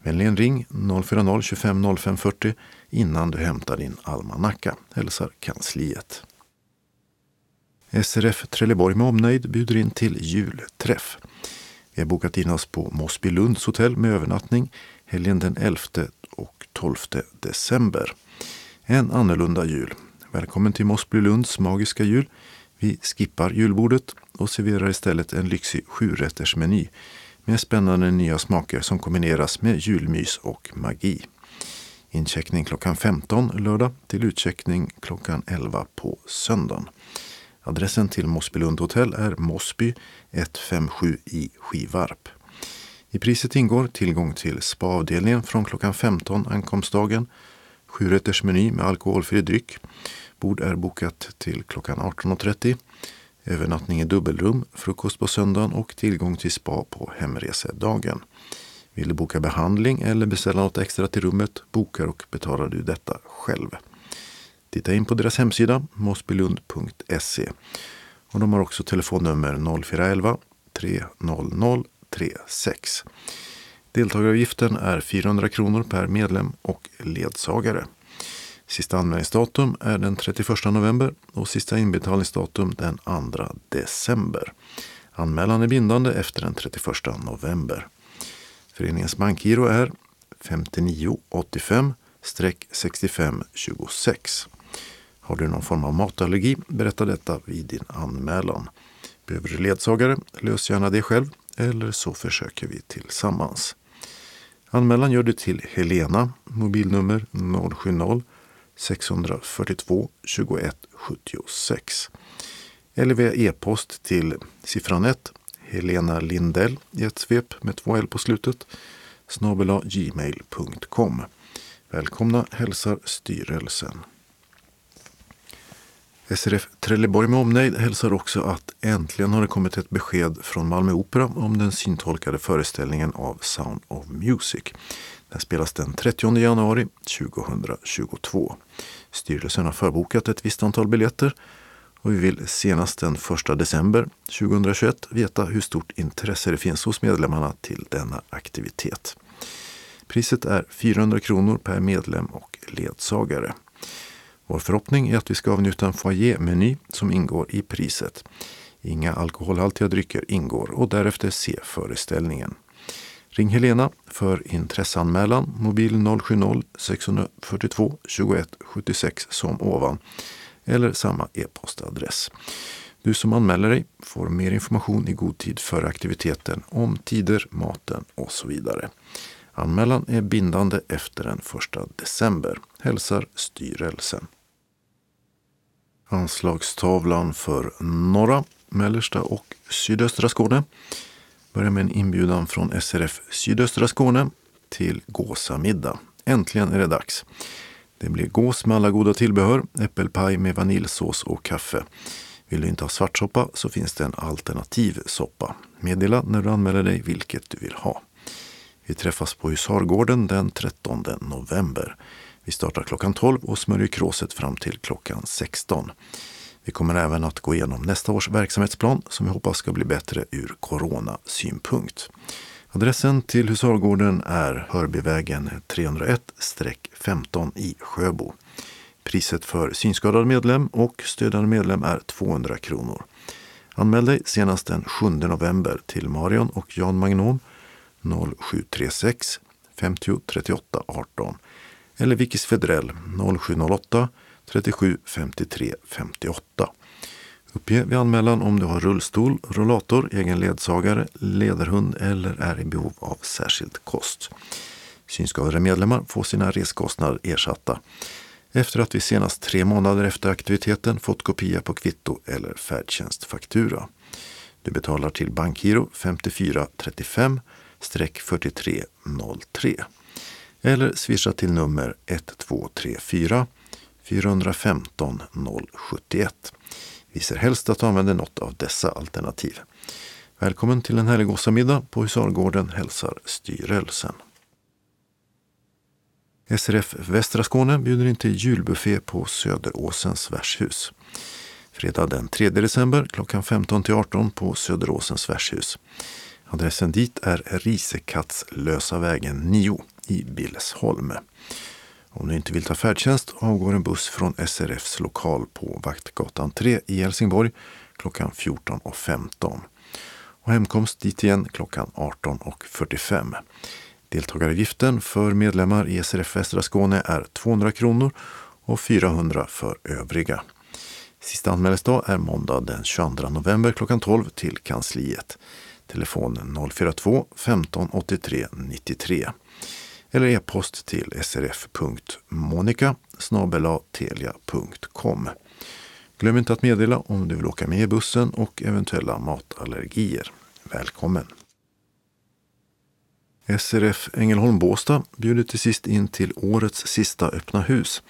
Vänligen ring 040 25 05 40 innan du hämtar din almanacka, hälsar kansliet. SRF Trelleborg med omnejd bjuder in till julträff. Vi har bokat in oss på Mosby Lunds hotell med övernattning helgen den 11 och 12 december. En annorlunda jul. Välkommen till Mosby Lunds magiska jul. Vi skippar julbordet och serverar istället en lyxig sjurättersmeny med spännande nya smaker som kombineras med julmys och magi. Incheckning klockan 15 lördag till utcheckning klockan 11 på söndagen. Adressen till Mossbylund hotell är Mossby 157 i Skivarp. I priset ingår tillgång till spaavdelningen från klockan 15 ankomstdagen, sjurätters meny med alkoholfri dryck. Bord är bokat till klockan 18.30. Övernattning i dubbelrum, frukost på söndagen och tillgång till spa på hemresedagen. Vill du boka behandling eller beställa något extra till rummet bokar och betalar du detta själv. Titta in på deras hemsida mossbylund.se. Och de har också telefonnummer 0411 300 36. Deltagaravgiften är 400 kronor per medlem och ledsagare. Sista anmälningsdatum är den 31 november och sista inbetalningsdatum den 2 december. Anmälan är bindande efter den 31 november. Föreningens bankgiro är 5985-6526. Har du någon form av matallergi, berätta detta vid din anmälan. Behöver du ledsagare, lös gärna det själv eller så försöker vi tillsammans. Anmälan gör du till Helena, mobilnummer 070 642 21 76. Eller via e-post till siffran 1 Helena Lindell i ett svep med två L på slutet snabel gmail.com. Välkomna hälsar styrelsen. SRF Trelleborg med omnejd hälsar också att äntligen har det kommit ett besked från Malmö Opera om den syntolkade föreställningen av Sound of Music. Den spelas den 30 januari 2022. Styrelsen har förbokat ett visst antal biljetter och vi vill senast den 1 december 2021 veta hur stort intresse det finns hos medlemmarna till denna aktivitet. Priset är 400 kronor per medlem och ledsagare. Vår förhoppning är att vi ska avnjuta en foajémeny som ingår i priset. Inga alkoholhaltiga drycker ingår och därefter se föreställningen. Ring Helena för intresseanmälan mobil 070-642 21 76 som ovan eller samma e-postadress. Du som anmäler dig får mer information i god tid före aktiviteten om tider, maten och så vidare. Anmälan är bindande efter den 1 december. Hälsar styrelsen. Anslagstavlan för norra, mellersta och sydöstra Skåne börjar med en inbjudan från SRF Sydöstra Skåne till gåsamiddag. Äntligen är det dags. Det blir gås med alla goda tillbehör, äppelpaj med vaniljsås och kaffe. Vill du inte ha svartsoppa så finns det en alternativ soppa. Meddela när du anmäler dig vilket du vill ha. Vi träffas på Husargården den 13 november. Vi startar klockan 12 och smörjer kråset fram till klockan 16. Vi kommer även att gå igenom nästa års verksamhetsplan som vi hoppas ska bli bättre ur coronasynpunkt. Adressen till Husargården är Hörbyvägen 301-15 i Sjöbo. Priset för synskadad medlem och stödjande medlem är 200 kronor. Anmäl dig senast den 7 november till Marion och Jan Magnon 0736 50 38 18 eller Vicky Svedrell 0708 37 53 58. Uppge vid anmälan om du har rullstol, rollator, egen ledsagare, ledarhund eller är i behov av särskild kost. Synskadade medlemmar får sina reskostnader ersatta efter att vi senast tre månader efter aktiviteten fått kopia på kvitto eller färdtjänstfaktura. Du betalar till Bankgiro 5435 4303 eller swisha till nummer 1234 415 071. Vi ser helst att du använder något av dessa alternativ. Välkommen till en härlig middag på Husargården hälsar styrelsen. SRF Västra Skåne bjuder in till julbuffé på Söderåsens värdshus. Fredag den 3 december klockan 15 till 18 på Söderåsens värdshus. Adressen dit är Risekattslösa vägen 9 i Billesholm. Om du inte vill ta färdtjänst avgår en buss från SRFs lokal på Vaktgatan 3 i Helsingborg klockan 14.15. Och hemkomst dit igen klockan 18.45. Deltagaravgiften för medlemmar i SRF Västra Skåne är 200 kronor och 400 för övriga. Sista anmälningsdag är måndag den 22 november klockan 12 till kansliet. Telefon 042 15 83 93 eller e-post till srf.monica telia.com. Glöm inte att meddela om du vill åka med i bussen och eventuella matallergier. Välkommen! SRF Ängelholm Båstad bjuder till sist in till årets sista öppna hus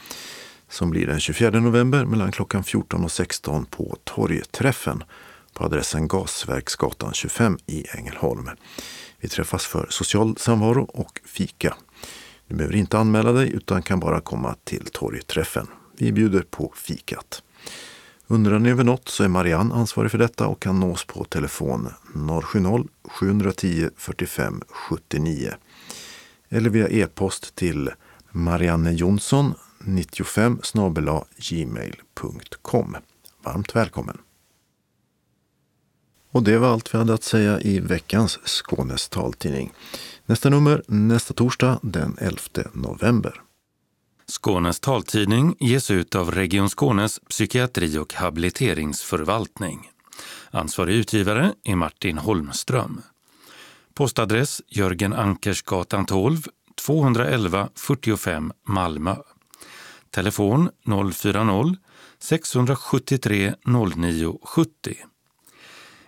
som blir den 24 november mellan klockan 14 och 16 på Torgträffen på adressen Gasverksgatan 25 i Ängelholm. Vi träffas för social samvaro och fika. Du behöver inte anmäla dig utan kan bara komma till torgträffen. Vi bjuder på fikat. Undrar ni över något så är Marianne ansvarig för detta och kan nås på telefon 070-710 45 79 eller via e-post till mariannejonsson 95 gmail.com. Varmt välkommen! Och det var allt vi hade att säga i veckans Skånes taltidning. Nästa nummer nästa torsdag den 11 november. Skånes taltidning ges ut av Region Skånes psykiatri och habiliteringsförvaltning. Ansvarig utgivare är Martin Holmström. Postadress Jörgen Ankersgatan 12, 211 45 Malmö. Telefon 040-673 0970.